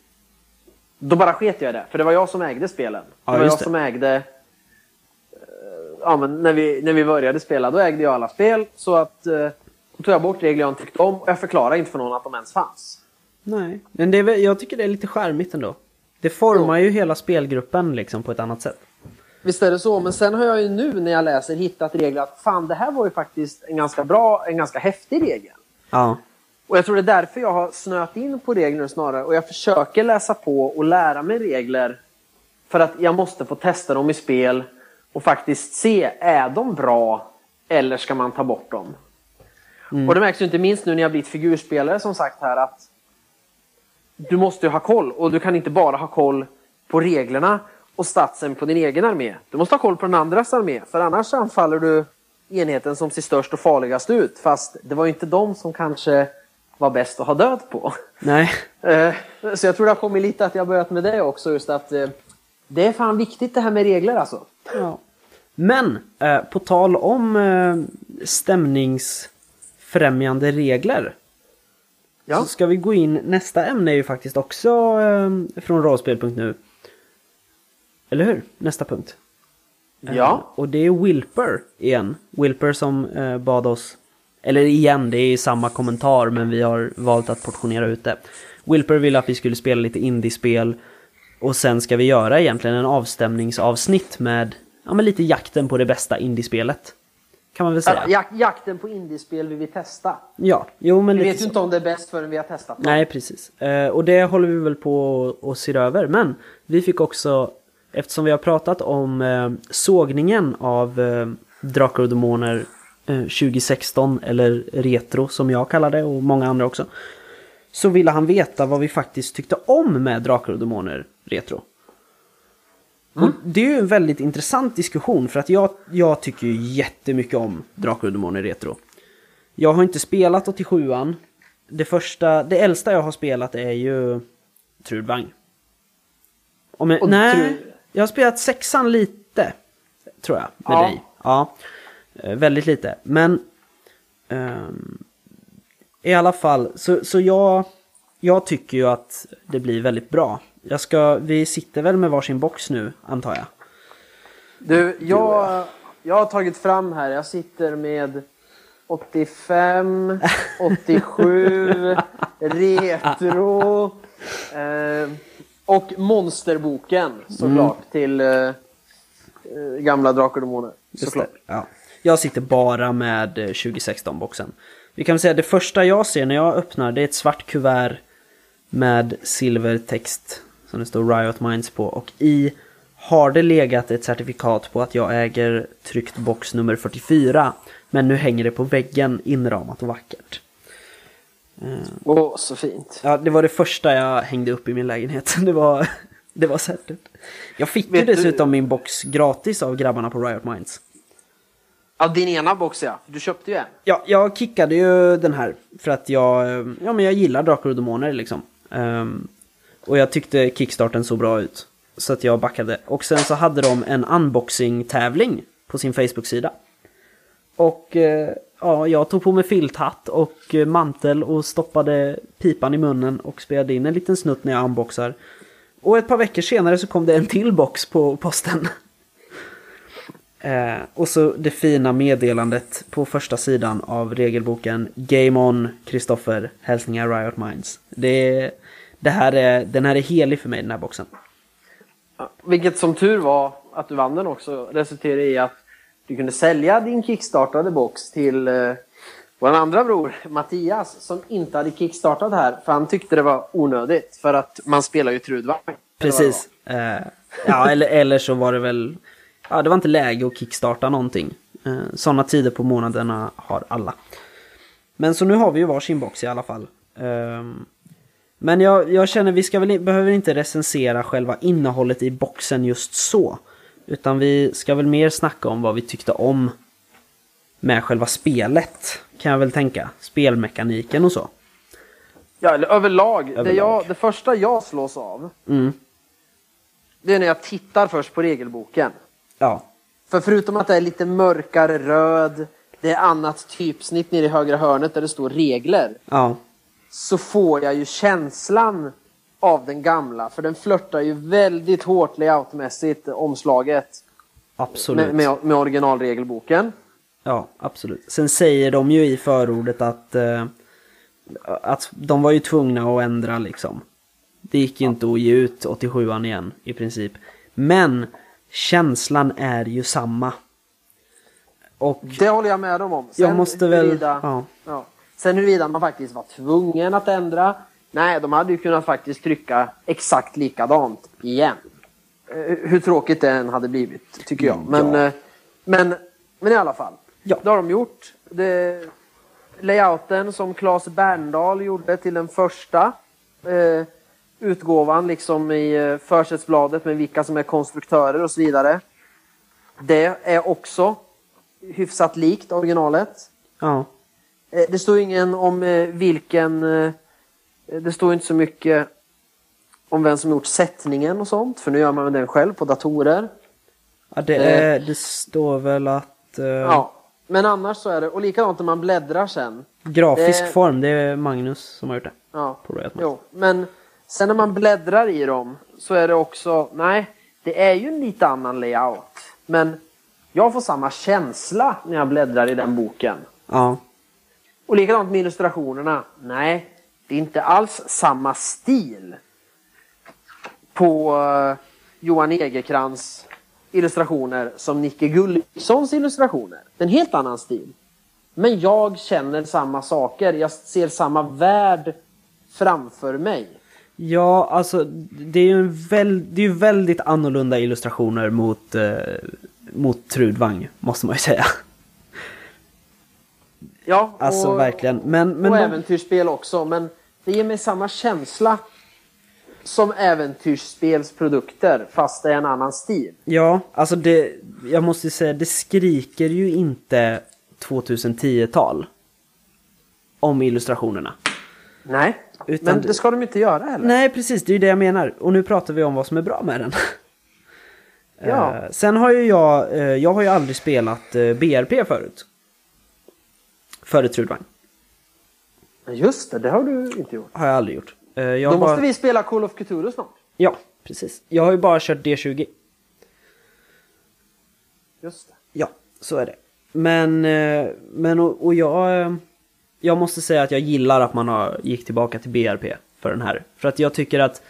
Då bara sket jag i det, för det var jag som ägde spelen. Ja, det var jag det. som ägde eh, ja, men när, vi, när vi började spela, då ägde jag alla spel. Så att eh, då tog jag bort regler jag inte tyckte om och jag förklarade inte för någon att de ens fanns. Nej, men det är, jag tycker det är lite charmigt ändå. Det formar ju hela spelgruppen liksom på ett annat sätt. Visst är det så, men sen har jag ju nu när jag läser hittat regler att fan det här var ju faktiskt en ganska bra, en ganska häftig regel. Ja, Och jag tror det är därför jag har snöat in på regler snarare och jag försöker läsa på och lära mig regler för att jag måste få testa dem i spel och faktiskt se, är de bra eller ska man ta bort dem? Och det märks ju inte minst nu när jag blivit figurspelare som sagt här att du måste ju ha koll och du kan inte bara ha koll på reglerna och statsen på din egen armé. Du måste ha koll på den andras armé för annars anfaller du enheten som ser störst och farligast ut fast det var ju inte de som kanske var bäst att ha död på. nej. Eh, Så jag tror det har kommit lite att jag har börjat med det också just att eh, det är fan viktigt det här med regler alltså. Ja. Men, eh, på tal om stämningsfrämjande regler. Ja. Så ska vi gå in, nästa ämne är ju faktiskt också från rollspel.nu. Eller hur? Nästa punkt. Ja. Och det är Wilper igen. Wilper som eh, bad oss, eller igen, det är samma kommentar men vi har valt att portionera ut det. Wilper ville att vi skulle spela lite indiespel och sen ska vi göra egentligen en avstämningsavsnitt med, ja men lite jakten på det bästa indiespelet. Kan man väl säga. Jak jakten på indiespel vi vill testa. Ja, jo men Vi vet ju inte om det är bäst förrän vi har testat. Nej, precis. Eh, och det håller vi väl på och ser över. Men vi fick också, eftersom vi har pratat om eh, sågningen av eh, Drakar och Demoner eh, 2016, eller Retro som jag kallar det och många andra också. Så ville han veta vad vi faktiskt tyckte om med Drakar och Demoner Retro. Och det är ju en väldigt intressant diskussion för att jag, jag tycker ju jättemycket om Drakar och Demoner Retro. Jag har inte spelat 87an. Det första, det äldsta jag har spelat är ju Trudvang. Om jag, nej, Trud- jag har spelat sexan lite. Tror jag, med Ja. dig. Ja, eh, väldigt lite. Men ehm, i alla fall, så, så jag, jag tycker ju att det blir väldigt bra. Jag ska, vi sitter väl med varsin box nu, antar jag. Du, jag, jag har tagit fram här, jag sitter med 85, 87, Retro eh, och Monsterboken såklart till eh, eh, gamla Drakar och Demoner. Såklart. Ja. Jag sitter bara med eh, 2016-boxen. Vi kan väl säga att det första jag ser när jag öppnar det är ett svart kuvert med silvertext som det står Riot Minds på och i har det legat ett certifikat på att jag äger tryckt box nummer 44 men nu hänger det på väggen inramat och vackert. Åh, så fint. Ja, det var det första jag hängde upp i min lägenhet. Det var, det var sättet. Jag fick ju Vet du- dessutom min box gratis av grabbarna på Riot Minds. Ja, din ena box ja. Du köpte ju en. Ja, jag kickade ju den här för att jag, eh, ja men jag gillar Drakar och Demoner liksom. Ehm, och jag tyckte kickstarten såg bra ut. Så att jag backade. Och sen så hade de en unboxing-tävling på sin Facebook-sida. Och eh, ja, jag tog på mig filthatt och eh, mantel och stoppade pipan i munnen och spelade in en liten snutt när jag unboxar. Och ett par veckor senare så kom det en till box på posten. Eh, och så det fina meddelandet på första sidan av regelboken Game On, Kristoffer, hälsningar Riot Minds. Det, det här är, den här är helig för mig den här boxen. Vilket som tur var att du vann den också resulterade i att du kunde sälja din kickstartade box till eh, vår andra bror Mattias som inte hade kickstartat här för han tyckte det var onödigt för att man spelar ju trudvagn. Precis. Eh, ja, eller, eller så var det väl... Ja, det var inte läge att kickstarta någonting. Eh, Sådana tider på månaderna har alla. Men så nu har vi ju varsin box i alla fall. Eh, men jag, jag känner vi ska väl, behöver inte recensera själva innehållet i boxen just så. Utan vi ska väl mer snacka om vad vi tyckte om med själva spelet. Kan jag väl tänka. Spelmekaniken och så. Ja, eller överlag. Det, Överlag. jag, det första jag slås av Mm. det är när jag tittar först på regelboken. Ja. För förutom att det är lite mörkare röd, det är annat typsnitt nere i högra hörnet där det står regler. Ja. Så får jag ju känslan av den gamla. För den flörtar ju väldigt hårt layoutmässigt, omslaget, Absolut. med, med, med originalregelboken. Ja, absolut. Sen säger de ju i förordet att, eh, att de var ju tvungna att ändra liksom. Det gick ju inte att ge ut 87an igen i princip. Men känslan är ju samma. Och Det håller jag med dem om. jag måste väl... huruvida- Ja, Ja. Sen huruvida man faktiskt var tvungen att ändra. Nej, de hade ju kunnat faktiskt trycka exakt likadant igen. Eh, Hur tråkigt det än hade blivit, tycker jag. Men, Ja. eh, men, men i alla fall. Ja. Det har de gjort. Det, layouten som Claes Berndahl gjorde till den första eh, utgåvan, liksom i eh, försättsbladet med vilka som är konstruktörer och så vidare. Det är också hyfsat likt originalet. ja, Det står ingen om vilken... eh, Det står inte så mycket om vem som gjort sättningen och sånt. För nu gör man den själv på datorer. ja det, är, det står väl att... eh, Ja. Men annars så är det... Och likadant när man bläddrar sen. Grafisk det- form, det är Magnus som har gjort det. Ja. Jo, men sen när man bläddrar i dem så är det också... Nej, det är ju en lite annan layout. Men jag får samma känsla när jag bläddrar i den boken. Ja, Och likadant med illustrationerna. Nej, det är inte alls samma stil på eh, Johan Egerkrans illustrationer som Nicke Gullingssons illustrationer. Det är en helt annan stil. Men jag känner samma saker. Jag ser samma värld framför mig. Ja, alltså det är ju en väl, det är väldigt annorlunda illustrationer mot, eh, mot Trudvang, måste man ju säga. Ja, Alltså och, verkligen. Men, men och de- äventyrsspel också. Men det ger mig samma känsla som äventyrsspelsprodukter fast det är en annan stil. Ja, alltså det, jag måste säga, det skriker ju inte 2010-tal. Om illustrationerna. Nej, Utan men det- det ska de inte göra heller. Nej, precis, det är ju det jag menar. Och nu pratar vi om vad som är bra med den. Ja. Eh, sen har ju jag, eh, jag har ju aldrig spelat eh, BRP förut. Före Trudvang. Just det, det har du inte gjort. Har jag aldrig gjort. Eh, jag Då bara... måste vi spela Call of Cthulhu snart. Ja, precis. Jag har ju bara kört D20. Just det. Ja, så är det. Men, eh, men och, och jag, eh, jag måste säga att jag gillar att man har gick tillbaka till BRP för den här. För att jag tycker att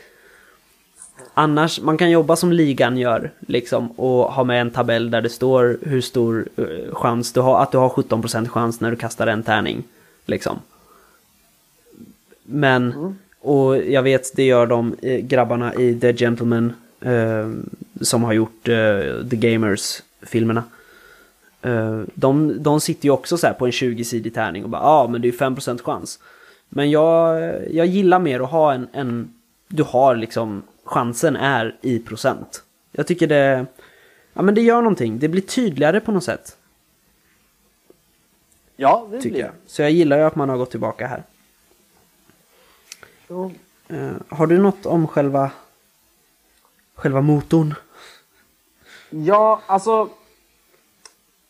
annars, man kan jobba som ligan gör liksom och ha med en tabell där det står hur stor eh, chans du har, att du har 17% chans när du kastar en tärning. Liksom. Men, och jag vet det gör de eh, grabbarna i The Gentleman eh, som har gjort eh, The Gamers-filmerna. Eh, de, de sitter ju också så här på en 20-sidig tärning och bara ja ah, men det är ju 5% chans. Men jag, jag gillar mer att ha en, en, du har liksom, chansen är i procent. Jag tycker det, ja men det gör någonting, det blir tydligare på något sätt. Ja, det Tycker blir jag. Så jag gillar ju att man har gått tillbaka här. Ja. Eh, har du något om själva, själva motorn? Ja, alltså.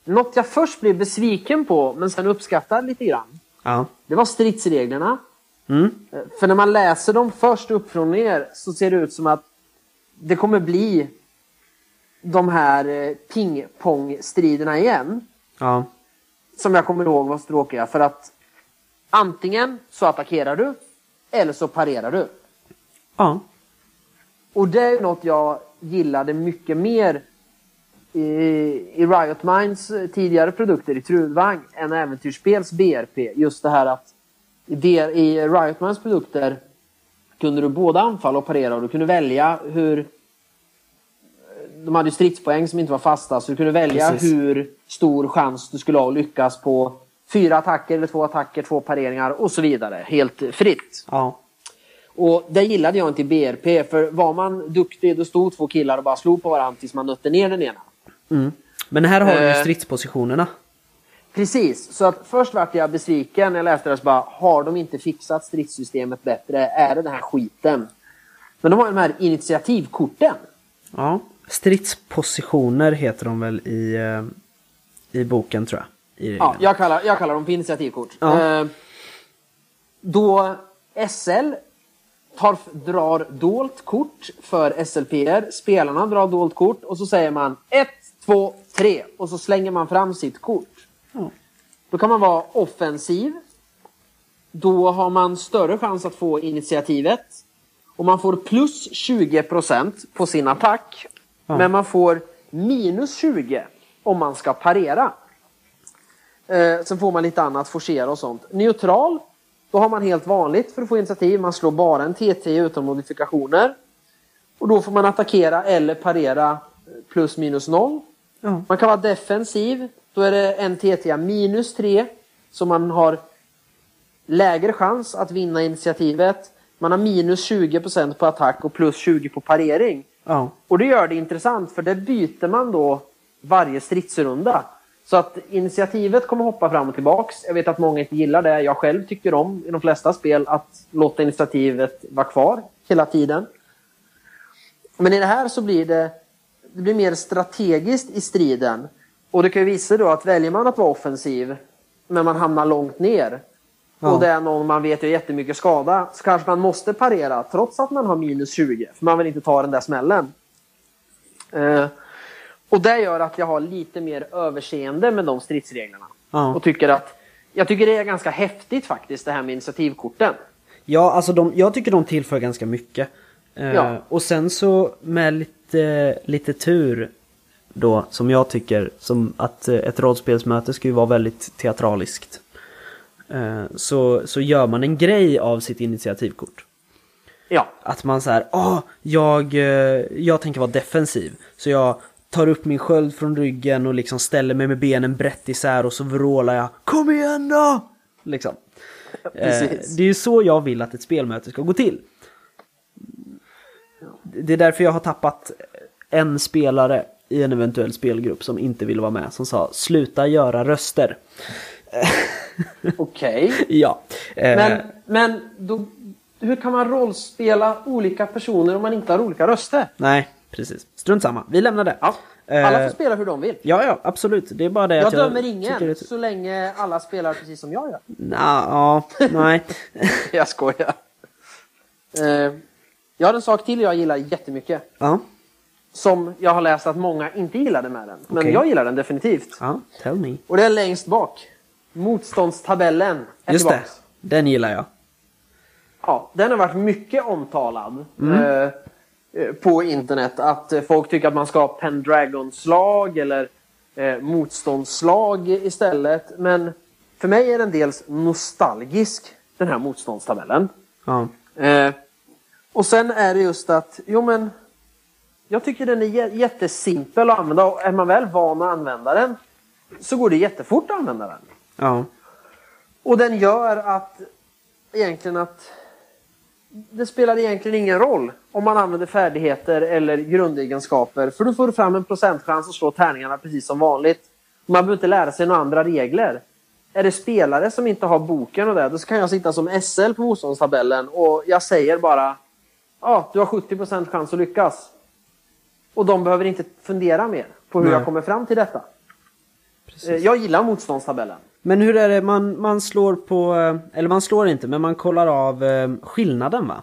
något jag först blev besviken på, men sen uppskattar lite grann. Ja. Det var stridsreglerna. Mm. För när man läser dem först upp från ner så ser det ut som att det kommer bli de här eh, pingpong-striderna igen. Ja. Som jag kommer ihåg var tråkiga. För att antingen så attackerar du eller så parerar du. Ja. Och det är något jag gillade mycket mer i, i Riot Minds eh, tidigare produkter i Trudvang än äventyrsspels BRP. Just det här att i, D- i Riot Minds produkter kunde du både anfalla och parera och du kunde välja hur de hade ju stridspoäng som inte var fasta så du kunde välja Precis. hur stor chans du skulle ha att lyckas på fyra attacker eller två attacker, två pareringar och så vidare. Helt fritt. Ja. Och det gillade jag inte i BRP, för var man duktig då stod två killar och bara slog på varandra tills man nötte ner den ena. Mm. Men här har du ju Eh. stridspositionerna. Precis, så att först vart jag besviken när jag läste det så bara, har de inte fixat stridssystemet bättre? Är det den här skiten? Men de har ju de här initiativkorten. Ja. Stridspositioner heter de väl i, eh, i boken tror jag. I Ja, jag kallar, jag kallar dem för initiativkort. Ja. Eh, då SL tar, drar dolt kort för SLPR, spelarna drar dolt kort och så säger man 1, 2, 3 och så slänger man fram sitt kort. Ja. Då kan man vara offensiv. Då har man större chans att få initiativet. Och man får plus 20% på sin attack. Ja. Men man får minus 20 om man ska parera. Eh, sen får man lite annat, forcera och sånt. Neutral, då har man helt vanligt för att få initiativ. Man slår bara en TT utan modifikationer. Och då får man attackera eller parera plus minus noll. Ja. Man kan vara defensiv. Då är det en TT minus 3. Så man har lägre chans att vinna initiativet. Man har minus 20% på attack och plus 20 på parering. Ja. Och det gör det intressant för det byter man då varje stridsrunda. Så att initiativet kommer hoppa fram och tillbaks. Jag vet att många inte gillar det. Jag själv tycker om i de flesta spel att låta initiativet vara kvar hela tiden. Men i det här så blir det, det blir mer strategiskt i striden. Och det kan ju visa då att väljer man att vara offensiv men man hamnar långt ner Ja. och det är någon man vet gör jättemycket skada så kanske man måste parera trots att man har minus 20 för man vill inte ta den där smällen. Eh, och det gör att jag har lite mer överseende med de stridsreglerna. Ja. Och tycker att jag tycker det är ganska häftigt faktiskt det här med initiativkorten. Ja, alltså de, jag tycker de tillför ganska mycket. Eh, Ja. Och sen så med lite, lite tur då, som jag tycker, som att eh, ett rollspelsmöte ska ju vara väldigt teatraliskt. Eh, så, så gör man en grej av sitt initiativkort. Ja, Att man så här, åh, jag, eh, jag tänker vara defensiv. Så jag tar upp min sköld från ryggen och liksom ställer mig med benen brett isär och så vrålar jag Kom igen då! Liksom. Precis. det är ju så jag vill att ett spelmöte ska gå till. Det är därför jag har tappat en spelare i en eventuell spelgrupp som inte ville vara med. Som sa sluta göra röster. okej. Ja. Eh, Men, men då, hur kan man rollspela olika personer om man inte har olika röster? Nej, precis. Strunt samma. Vi lämnar det. Ja, alla Eh, får spela hur de vill. Ja, ja, absolut. Det är bara det Jag att dömer tycker ingen det- så länge alla spelar precis som jag gör. Nja, ja, nej. Jag skojar. Eh, jag har en sak till jag gillar jättemycket. ja, Som jag har läst att många inte gillade med den. Men Okej. jag gillar den definitivt. ja, tell me. Och det är längst bak. Motståndstabellen är Just det, tillbaks. den gillar jag. Ja, den har varit mycket omtalad Mm. eh, eh, på internet. Att eh, folk tycker att man ska ha Pendragon-slag eller eh, motståndsslag istället. Men för mig är den dels nostalgisk, den här motståndstabellen. Ja, Eh, och sen är det just att, jo men, jag tycker den är jä- jättesimpel att använda och är man väl van att använda den så går det jättefort att använda den. ja, Och den gör att egentligen att det spelar egentligen ingen roll om man använder färdigheter eller grundegenskaper för då får du fram en procentchans att slå tärningarna precis som vanligt. Man behöver inte lära sig några andra regler. Är det spelare som inte har boken och det, då kan jag sitta som SL på motståndstabellen och jag säger bara ja, du har 70% chans att lyckas. Och de behöver inte fundera mer på hur Nej. jag kommer fram till detta. Eh, Jag gillar motståndstabellen. Men hur är det, man, man slår på, eh, eller man slår inte, men man kollar av eh, skillnaden va?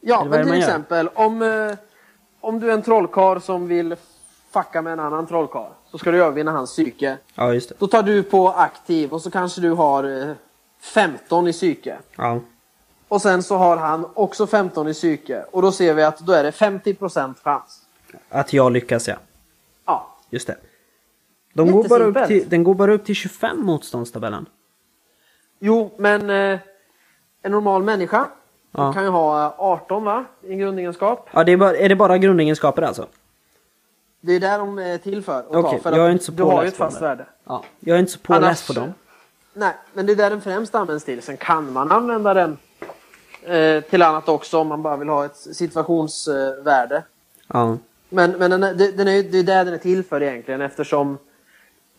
Ja, men till gör? exempel om, om du är en trollkarl som vill fucka med en annan trollkarl så ska du övervinna hans psyke. Ja, just det. Då tar du på aktiv och så kanske du har eh, 15 i psyke. Ja, Och sen så har han också 15 i psyke. Och då ser vi att då är det 50% chans. att jag lyckas ja. Ja. Just det. De går bara upp till, den går bara upp till 25 motståndstabellen. Jo, men eh, en normal människa Ja. kan ju ha eh, 18 va? I en grundegenskap. Ja, det är, bara, är det bara grundegenskaper alltså? Det är där de är till för. Okej, för jag är inte så Du har ju påläst ett på fast värde. Ja. Jag är inte så påläst Annars- på dem. Nej, men det är där den främst används till. Sen kan man använda den eh, till annat också om man bara vill ha ett situationsvärde. Ja. Men, men den det- den är, det är där den är till för egentligen eftersom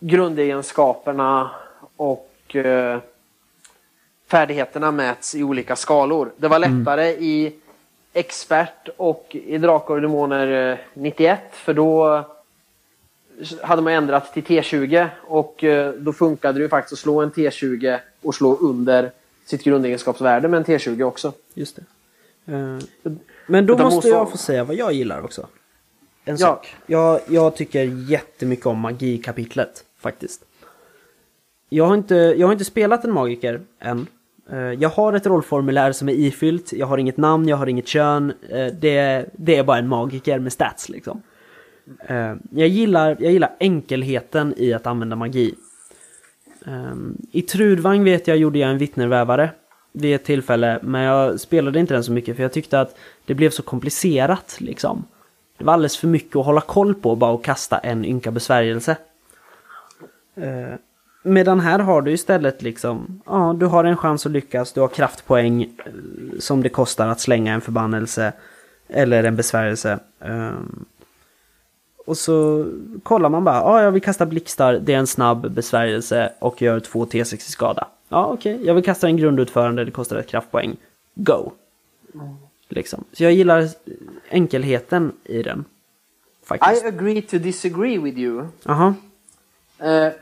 grundegenskaperna och eh, färdigheterna mäts i olika skalor. Det var lättare i expert och i Drakar och Demoner eh, 91 för då hade man ändrat till T20 och eh, då funkade det ju faktiskt att slå en T20 och slå under sitt grundegenskapsvärde med en T20 också. Just det. Eh, Men då Utan måste jag få säga vad jag gillar också. En Ja. sak. Jag, jag tycker jättemycket om magikapitlet faktiskt. Jag har, inte, jag har inte spelat en magiker än. Eh, Jag har ett rollformulär som är ifyllt, jag har inget namn, jag har inget kön. Eh, Det, det är bara en magiker med stats liksom. Jag gillar, jag gillar enkelheten i att använda magi. Ehm, I Trudvang vet jag gjorde jag en vittnervävare vid ett tillfälle, men jag spelade inte den så mycket för jag tyckte att det blev så komplicerat liksom. Det var alldeles för mycket att hålla koll på bara att kasta en ynka besvärjelse. Eh, Medan här har du istället liksom, ja du har en chans att lyckas, du har kraftpoäng eh, som det kostar att slänga en förbannelse eller en besvärjelse. Ehm, och så kollar man bara, ja jag vill kasta blixtar, det är en snabb besvärjelse och gör två T6 i skada. Ja okej, jag vill kasta en grundutförande, det kostar ett kraftpoäng. Go! Liksom. Så jag gillar enkelheten i den. Faktiskt. I agree to disagree with you. Jaha. Eh,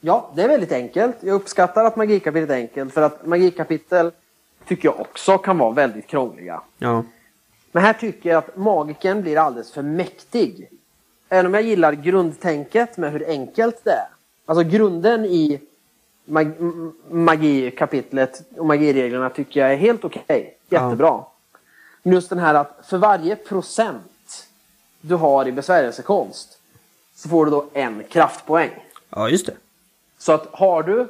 ja, det är väldigt enkelt. Jag uppskattar att magikapitel är enkelt för att magikapitel tycker jag också kan vara väldigt krångliga. Ja. Men här tycker jag att magiken blir alldeles för mäktig. Även om jag gillar grundtänket med hur enkelt det är. Alltså grunden i mag magikapitlet och magireglerna tycker jag är helt okej. Jättebra. Men just den här att för varje procent du har i besvärjelsekonst så får du då en kraftpoäng. ja, just det. Så att har du,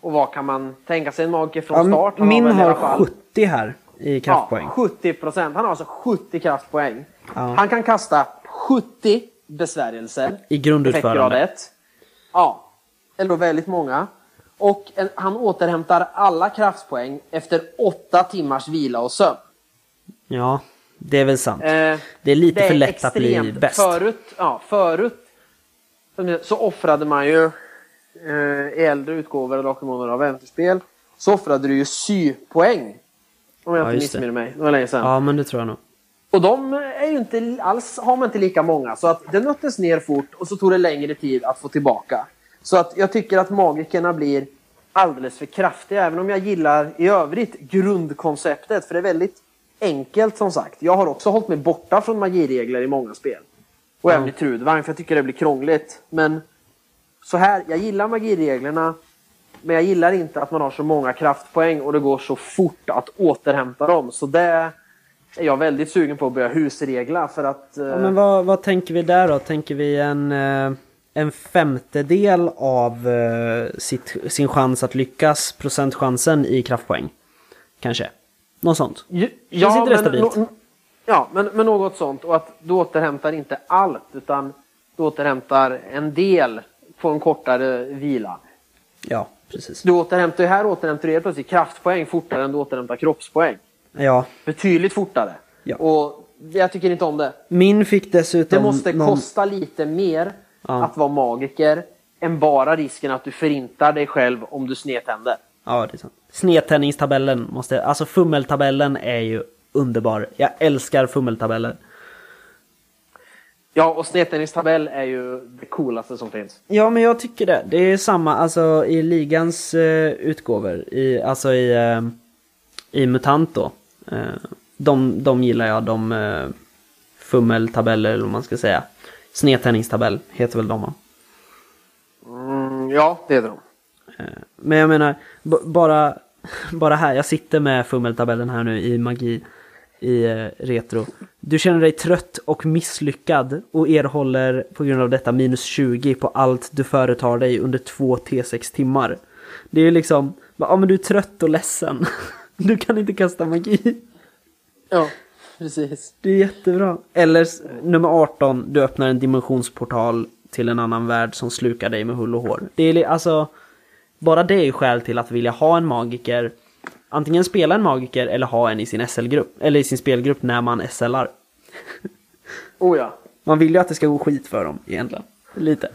och vad kan man tänka sig en magiker från Ja, start? Han min har fall- 70 här i kraftpoäng. Ja, 70 procent. Han har alltså 70 kraftpoäng. Ja. Han kan kasta 70 besvärjelser. I grundutförande. Effektgrad ett. Ja, eller då väldigt många. Och en, han återhämtar alla kraftpoäng efter 8 timmars vila och sömn. Ja, det är väl sant. Eh, det är lite det för lätt att bli bäst. Förut, ja, förut så offrade man ju eh, i äldre utgåvor av Drakar av äventyrsspel så offrade du ju sypoäng. Om jag Ja, inte missminner mig. Det var länge sedan. Ja, men det tror jag nog. Och de är ju inte alls, har man inte lika många. Så att det nöttes ner fort och så tog det längre tid att få tillbaka. Så att jag tycker att magikerna blir alldeles för kraftiga. Även om jag gillar i övrigt grundkonceptet. För det är väldigt enkelt som sagt. Jag har också hållit mig borta från magiregler i många spel. Och även i Trudvang för jag tycker det blir krångligt. Men så här, jag gillar magireglerna. Men jag gillar inte att man har så många kraftpoäng och det går så fort att återhämta dem. Så det är jag väldigt sugen på att börja husregla för att... eh, Ja, men vad, vad tänker vi där då? Tänker vi en, eh, en femtedel av eh, sitt, sin chans att lyckas, procentchansen i kraftpoäng? Kanske? Något sånt? Ju- Känns inte det stabilt? no, ja, men, men något sånt. Och att du återhämtar inte allt utan du återhämtar en del på en kortare vila. Ja, precis. Du återhämtar, här återhämtar du helt plötsligt kraftpoäng fortare än du återhämtar kroppspoäng. Ja, Betydligt fortare. Ja. Och jag tycker inte om det. min fick dessutom... Det måste någon- kosta lite mer Ja. att vara magiker än bara risken att du förintar dig själv om du snedtänder. Ja, det är sant. Snedtändningstabellen måste... Alltså fummeltabellen är ju underbar. Jag älskar fummeltabeller. Ja, och snedtändningstabell är ju det coolaste som finns. Ja, men jag tycker det. Det är samma alltså i ligans eh, utgåvor, i, alltså i, eh, i MUTANT då. Eh, de, de gillar jag, de eh, fummeltabeller eller vad man ska säga. Snedtändningstabell heter väl de va? Mm, ja, det är de. Eh, Men jag menar, bara, bara här, jag sitter med fummeltabellen här nu i magi i retro. Du känner dig trött och misslyckad och erhåller på grund av detta minus 20 på allt du företar dig under två T6 timmar. Det är ju liksom, ja men du är trött och ledsen. Du kan inte kasta magi. Ja, precis. Det är jättebra. Eller nummer 18, du öppnar en dimensionsportal till en annan värld som slukar dig med hull och hår. Det är alltså, bara det är skäl till att vilja ha en magiker, antingen spela en magiker eller ha en i sin SL-grupp, eller i sin spelgrupp när man SLar. Oh ja. Man vill ju att det ska gå skit för dem egentligen. Lite.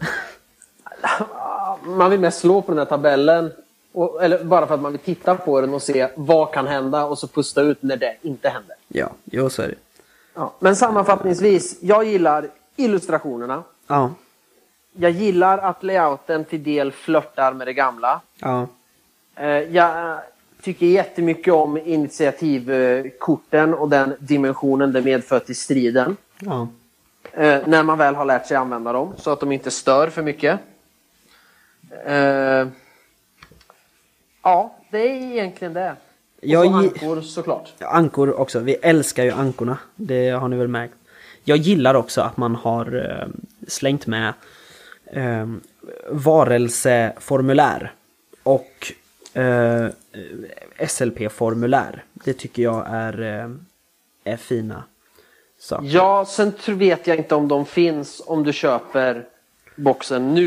Man vill mest slå på den här tabellen. Och, eller bara för att man vill titta på den och se vad kan hända och så pusta ut när det inte händer. Ja, jo så är det. Ja. Men sammanfattningsvis, jag gillar illustrationerna. Ja, Jag gillar att layouten till del flörtar med det gamla. ja, Eh, Jag tycker jättemycket om initiativkorten och den dimensionen det medför till striden. ja. Eh, när man väl har lärt sig använda dem så att de inte stör för mycket. Ja, det är egentligen det. Och Jag så ankor såklart. Ankor också, vi älskar ju ankorna. Det har ni väl märkt. Jag gillar också att man har eh, slängt med eh, varelseformulär och eh, SLP-formulär. Det tycker jag är, eh, är fina saker. Ja, sen vet jag inte om de finns om du köper boxen nu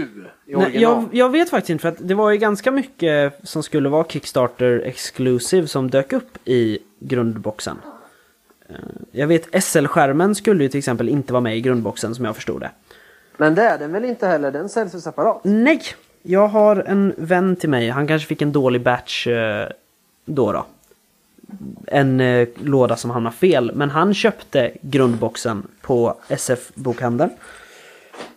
i Nej, original. jag, jag vet faktiskt inte för att det var ju ganska mycket som skulle vara Kickstarter exclusive som dök upp i grundboxen. Eh, Jag vet SL-skärmen skulle ju till exempel inte vara med i grundboxen som jag förstod det. Men det är den väl inte heller? Den säljs ju separat. Nej! Jag har en vän till mig, han kanske fick en dålig batch eh, då då. En eh, låda som hamnade fel, men han köpte grundboxen på SF-bokhandeln.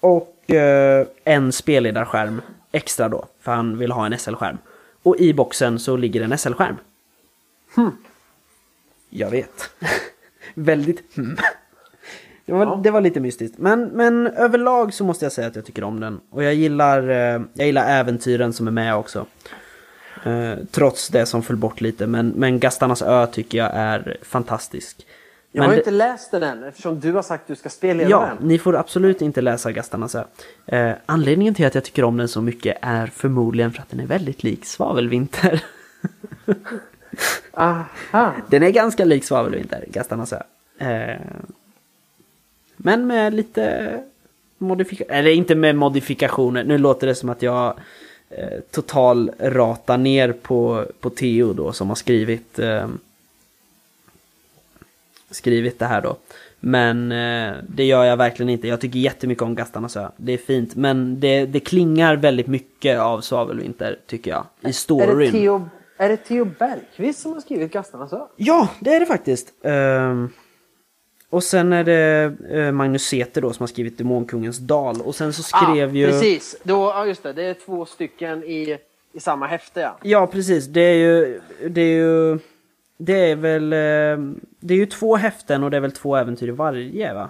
Och eh, en spelledarskärm extra då, för han vill ha en SL-skärm. Och i boxen så ligger en SL-skärm. Jag vet. Väldigt hmm. Det var, Ja. det var lite mystiskt. Men, men överlag så måste jag säga att jag tycker om den. Och jag gillar, eh, jag gillar äventyren som är med också. Eh, trots det som föll bort lite. Men, men Gastarnas ö tycker jag är fantastisk. Jag Men har det- inte läst den än eftersom du har sagt att du ska spelleda Ja, den. ni får absolut inte läsa Gastarnas ö. Eh, anledningen till att jag tycker om den så mycket är förmodligen för att den är väldigt lik Svavelvinter. Aha. Den är ganska lik Svavelvinter, Gastarnas ö. Eh, men med lite modifikationer, eller inte med modifikationer, nu låter det som att jag eh, total ratar ner på, på Theo då som har skrivit eh, skrivit det här då. Men eh, det gör jag verkligen inte. Jag tycker jättemycket om Gastarnas ö. Det är fint. Men det, det klingar väldigt mycket av Svavelvinter tycker jag. I Är det, storyn. Theo, är det Theo Bergqvist som har skrivit Gastarnas ö? Ja, det är det faktiskt. Ehm, och sen är det eh, Magnus Säter då som har skrivit Demonkungens dal. Och sen så skrev ah, ju... Precis, då, ja, just det. Det är två stycken i, i samma häfte ja. Ja, precis. Det är ju... Det är ju... Det är väl... eh, Det är ju två häften och det är väl två äventyr i varje, va?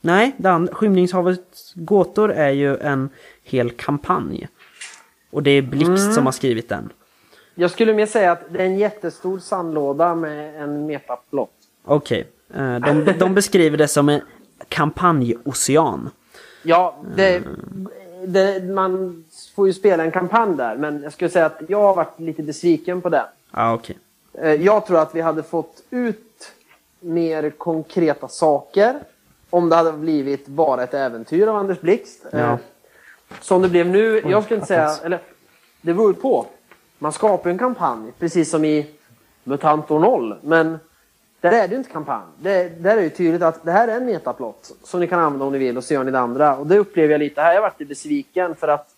Nej, andra, Skymningshavets gåtor är ju en hel kampanj. Och det är Blixt som har skrivit den. Jag skulle mer säga att det är en jättestor sandlåda med en metaplott. Okej. Eh, De, de beskriver det som en kampanjocean. Ja, det, det, man får ju spela en kampanj där, men jag skulle säga att jag har varit lite besviken på den. Ja, okej. Eh, Jag tror att vi hade fått ut mer konkreta saker om det hade blivit bara ett äventyr av Anders Blixt. Eh, Ja. Som det blev nu, jag skulle inte säga, eller det beror på. Man skapar ju en kampanj, precis som i Mutantor 0, men där är det ju inte kampanj. Det, där är det ju tydligt att det här är en metaplott som ni kan använda om ni vill och så gör ni det andra. Och det upplever jag lite här. Jag varit lite besviken för att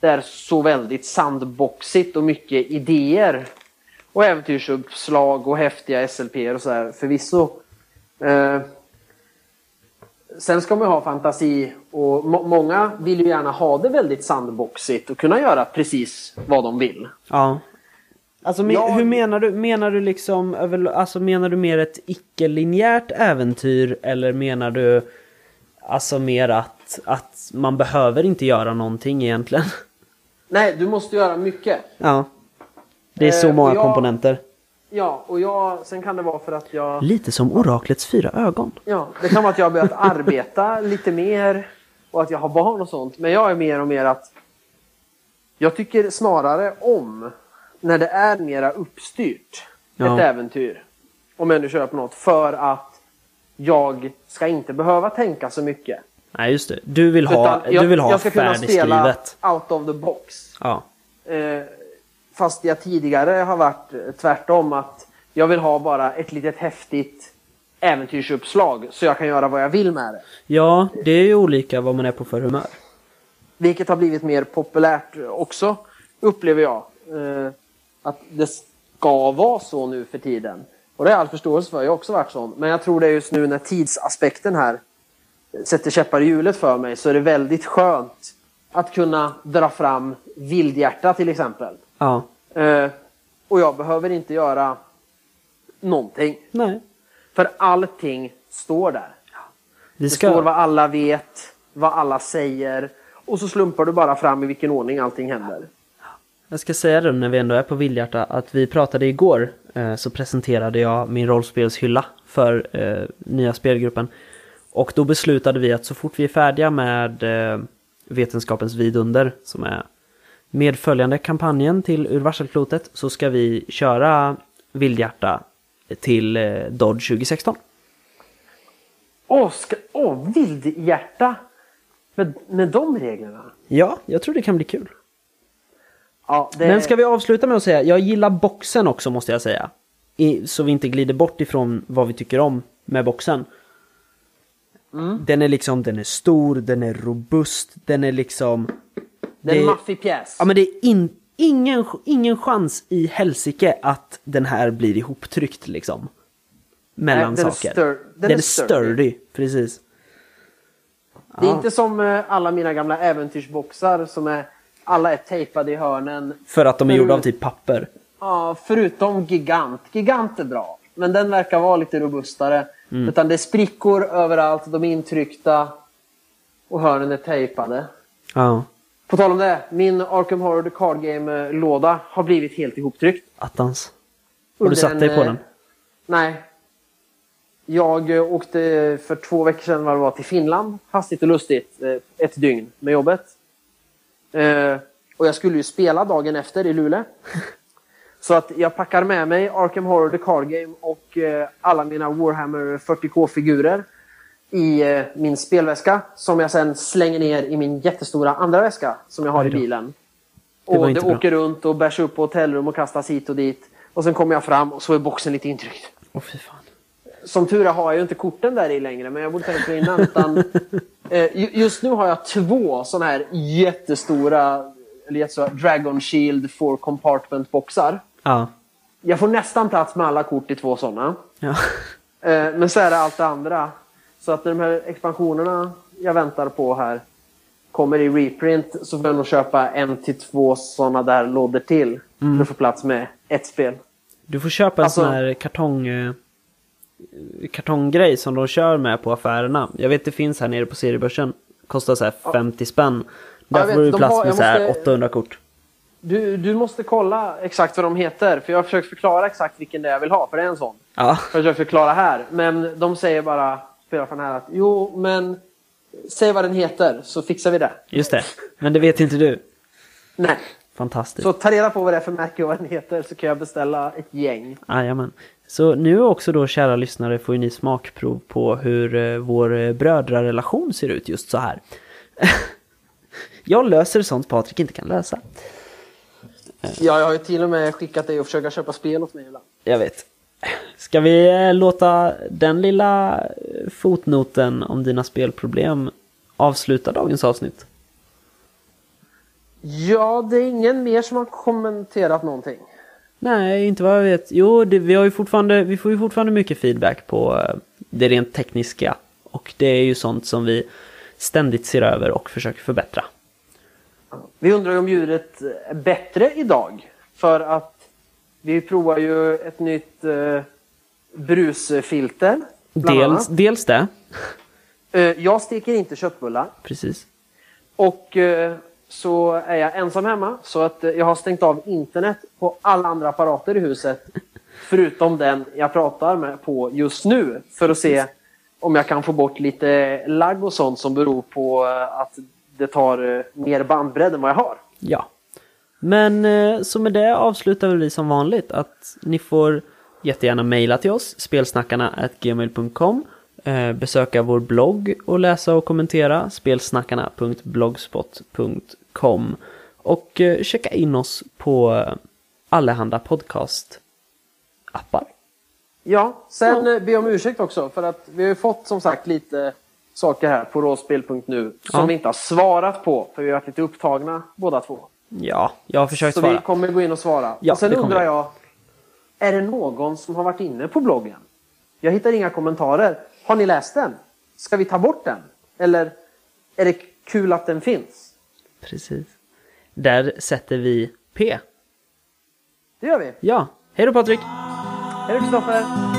det är så väldigt sandboxigt och mycket idéer. Och äventyrsuppslag och häftiga SLP och så här förvisso. Eh, sen ska man ju ha fantasi och må många vill ju gärna ha det väldigt sandboxigt och kunna göra precis vad de vill. Ja. Alltså me- Jag- hur menar du? Menar du liksom, över, alltså menar du mer ett icke-linjärt äventyr eller menar du alltså mer att, att man behöver inte göra någonting egentligen? Nej, du måste göra mycket. Ja. Det är så Eh, många jag- komponenter. Ja, och jag, sen kan det vara för att jag... Lite som oraklets fyra ögon. Ja, det kan vara att jag har börjat arbeta lite mer och att jag har barn och sånt. Men jag är mer och mer att jag tycker snarare om när det är mera uppstyrt. Ja. Ett äventyr. Om jag nu kör på något. För att jag ska inte behöva tänka så mycket. Nej just det, du vill ha, Utan jag, du vill ha jag ska kunna spela out of the box. Ja. Eh, fast jag tidigare har varit eh, tvärtom att jag vill ha bara ett litet häftigt äventyrsuppslag så jag kan göra vad jag vill med det. ja, det är ju olika vad man är på för humör. Vilket har blivit mer populärt också, upplever jag. Eh, att det ska vara så nu för tiden. Och det har jag all förståelse för, jag har också varit sån. Men jag tror det är just nu när tidsaspekten här sätter käppar i hjulet för mig så är det väldigt skönt att kunna dra fram Vildhjärta till exempel. Ja. Eh, och jag behöver inte göra någonting. Nej. För allting står där. Vi Det står ska... vad alla vet, vad alla säger. Och så slumpar du bara fram i vilken ordning allting händer. Jag ska säga det när vi ändå är på Vildhjärta att vi pratade igår eh, så presenterade jag min rollspelshylla för eh, nya spelgruppen. Och då beslutade vi att så fort vi är färdiga med eh, Vetenskapens vidunder som är medföljande kampanjen till Ur varselklotet så ska vi köra Vildhjärta till eh, Dodge 2016. Åh, ska, åh vildhjärta! Med, med de reglerna? Ja, jag tror det kan bli kul. Ja, det, Men ska vi avsluta med att säga, jag gillar boxen också måste jag säga. I, så vi inte glider bort ifrån vad vi tycker om med boxen. Mm. Den är liksom, den är stor, den är robust, den är liksom... det är en maffig pjäs. Ja men det är in, ingen, ingen chans i helsike att den här blir ihoptryckt liksom. Mellan Nej, den är saker. stur- den den, är är sturdy. precis. Det är Ja. inte som eh, alla mina gamla äventyrsboxar som är alla är tejpade i hörnen. För att de är Men- gjorda av typ papper. Ja, förutom Gigant. Gigant är bra. Men den verkar vara lite robustare. Utan det är sprickor överallt, de är intryckta. Och hörnen är tejpade. Ja, På tal om det, min Arkham Horror The Card Game-låda har blivit helt ihoptryckt. attans. Har du satt dig på eh, den? Nej. Jag eh, åkte för två veckor sedan vad det var, till Finland. Hastigt och lustigt. eh, Ett dygn med jobbet. Eh, Och jag skulle ju spela dagen efter i Luleå. Så att jag packar med mig Arkham Horror The Card Game och eh, alla mina Warhammer 40K-figurer i eh, min spelväska som jag sen slänger ner i min jättestora andra väska som jag har i bilen. Det och det bra. åker runt och bärs upp på hotellrum och kastas hit och dit. Och sen kommer jag fram och så är boxen lite intryckt. Åh fy fan. Som tur är har jag ju inte korten där i längre, men jag borde tänkt på det innan. Utan, eh, ju- just nu har jag två sådana här jättestora, eller jättestora Dragon Shield 4 Compartment boxar. Ja. Jag får nästan plats med alla kort i två sådana. Ja. Eh, men så är det allt det andra. Så att de här expansionerna jag väntar på här kommer i reprint så får jag nog köpa en till två sådana där lådor till. För att få plats med ett spel. Du får köpa en Alltså- sån här kartong... eh, kartonggrej som de kör med på affärerna. Jag vet det finns här nere på seriebörsen. Kostar så här 50 spänn. Där får du plats har- med så här måste- 800 kort. Du, du måste kolla exakt vad de heter. För jag har försökt förklara exakt vilken det är jag vill ha. För det är en sån. Ja. Jag har försökt förklara här. Men de säger bara, spelar från här att jo, men säg vad den heter så fixar vi det. Just det. Men det vet inte du. Nej. Fantastiskt. Så ta reda på vad det är för märke och vad den heter så kan jag beställa ett gäng. Jajamän. Så nu också då kära lyssnare får ju ni smakprov på hur eh, vår eh, brödrarelation ser ut just så här. Jag löser sånt Patrik inte kan lösa. Ja, jag har ju till och med skickat dig och försöka köpa spel åt mig ibland. Jag vet. Ska vi eh, låta den lilla eh, fotnoten om dina spelproblem avsluta dagens avsnitt? Ja, det är ingen mer som har kommenterat någonting. Nej, inte vad jag vet. Jo, det, vi, har ju fortfarande, vi får ju fortfarande mycket feedback på eh, det rent tekniska Och det är ju sånt som vi ständigt ser över och försöker förbättra. Vi undrar ju om ljudet är bättre idag. För att vi provar ju ett nytt eh, brusfilter. Dels, dels det, Eh, jag steker inte köttbullar. precis. Och eh, så är jag ensam hemma. Så att eh, jag har stängt av internet på alla andra apparater i huset. Förutom den jag pratar med på just nu. För att se om jag kan få bort lite lagg och sånt som beror på att det tar mer bandbredd än vad jag har. Ja. Men eh, så med det avslutar vi som vanligt att ni får jättegärna mejla till oss, spelsnackarna gmail.com eh, besöka vår blogg och läsa och kommentera spelsnackarna.blogspot.com och eh, checka in oss på eh, allehanda podcast-appar. Ja, sen ja. be om ursäkt också för att vi har ju fått som sagt lite saker här på råspel.nu som Ja. vi inte har svarat på för vi har varit lite upptagna båda två. Ja, jag har försökt Så svara. vi kommer gå in och svara. Ja, och sen undrar jag, är det någon som har varit inne på bloggen? Jag hittar inga kommentarer. Har ni läst den? Ska vi ta bort den? Eller är det kul att den finns? Precis. Där sätter vi P. Det gör vi. Ja, hej då Patrik! Hej då Kristoffer!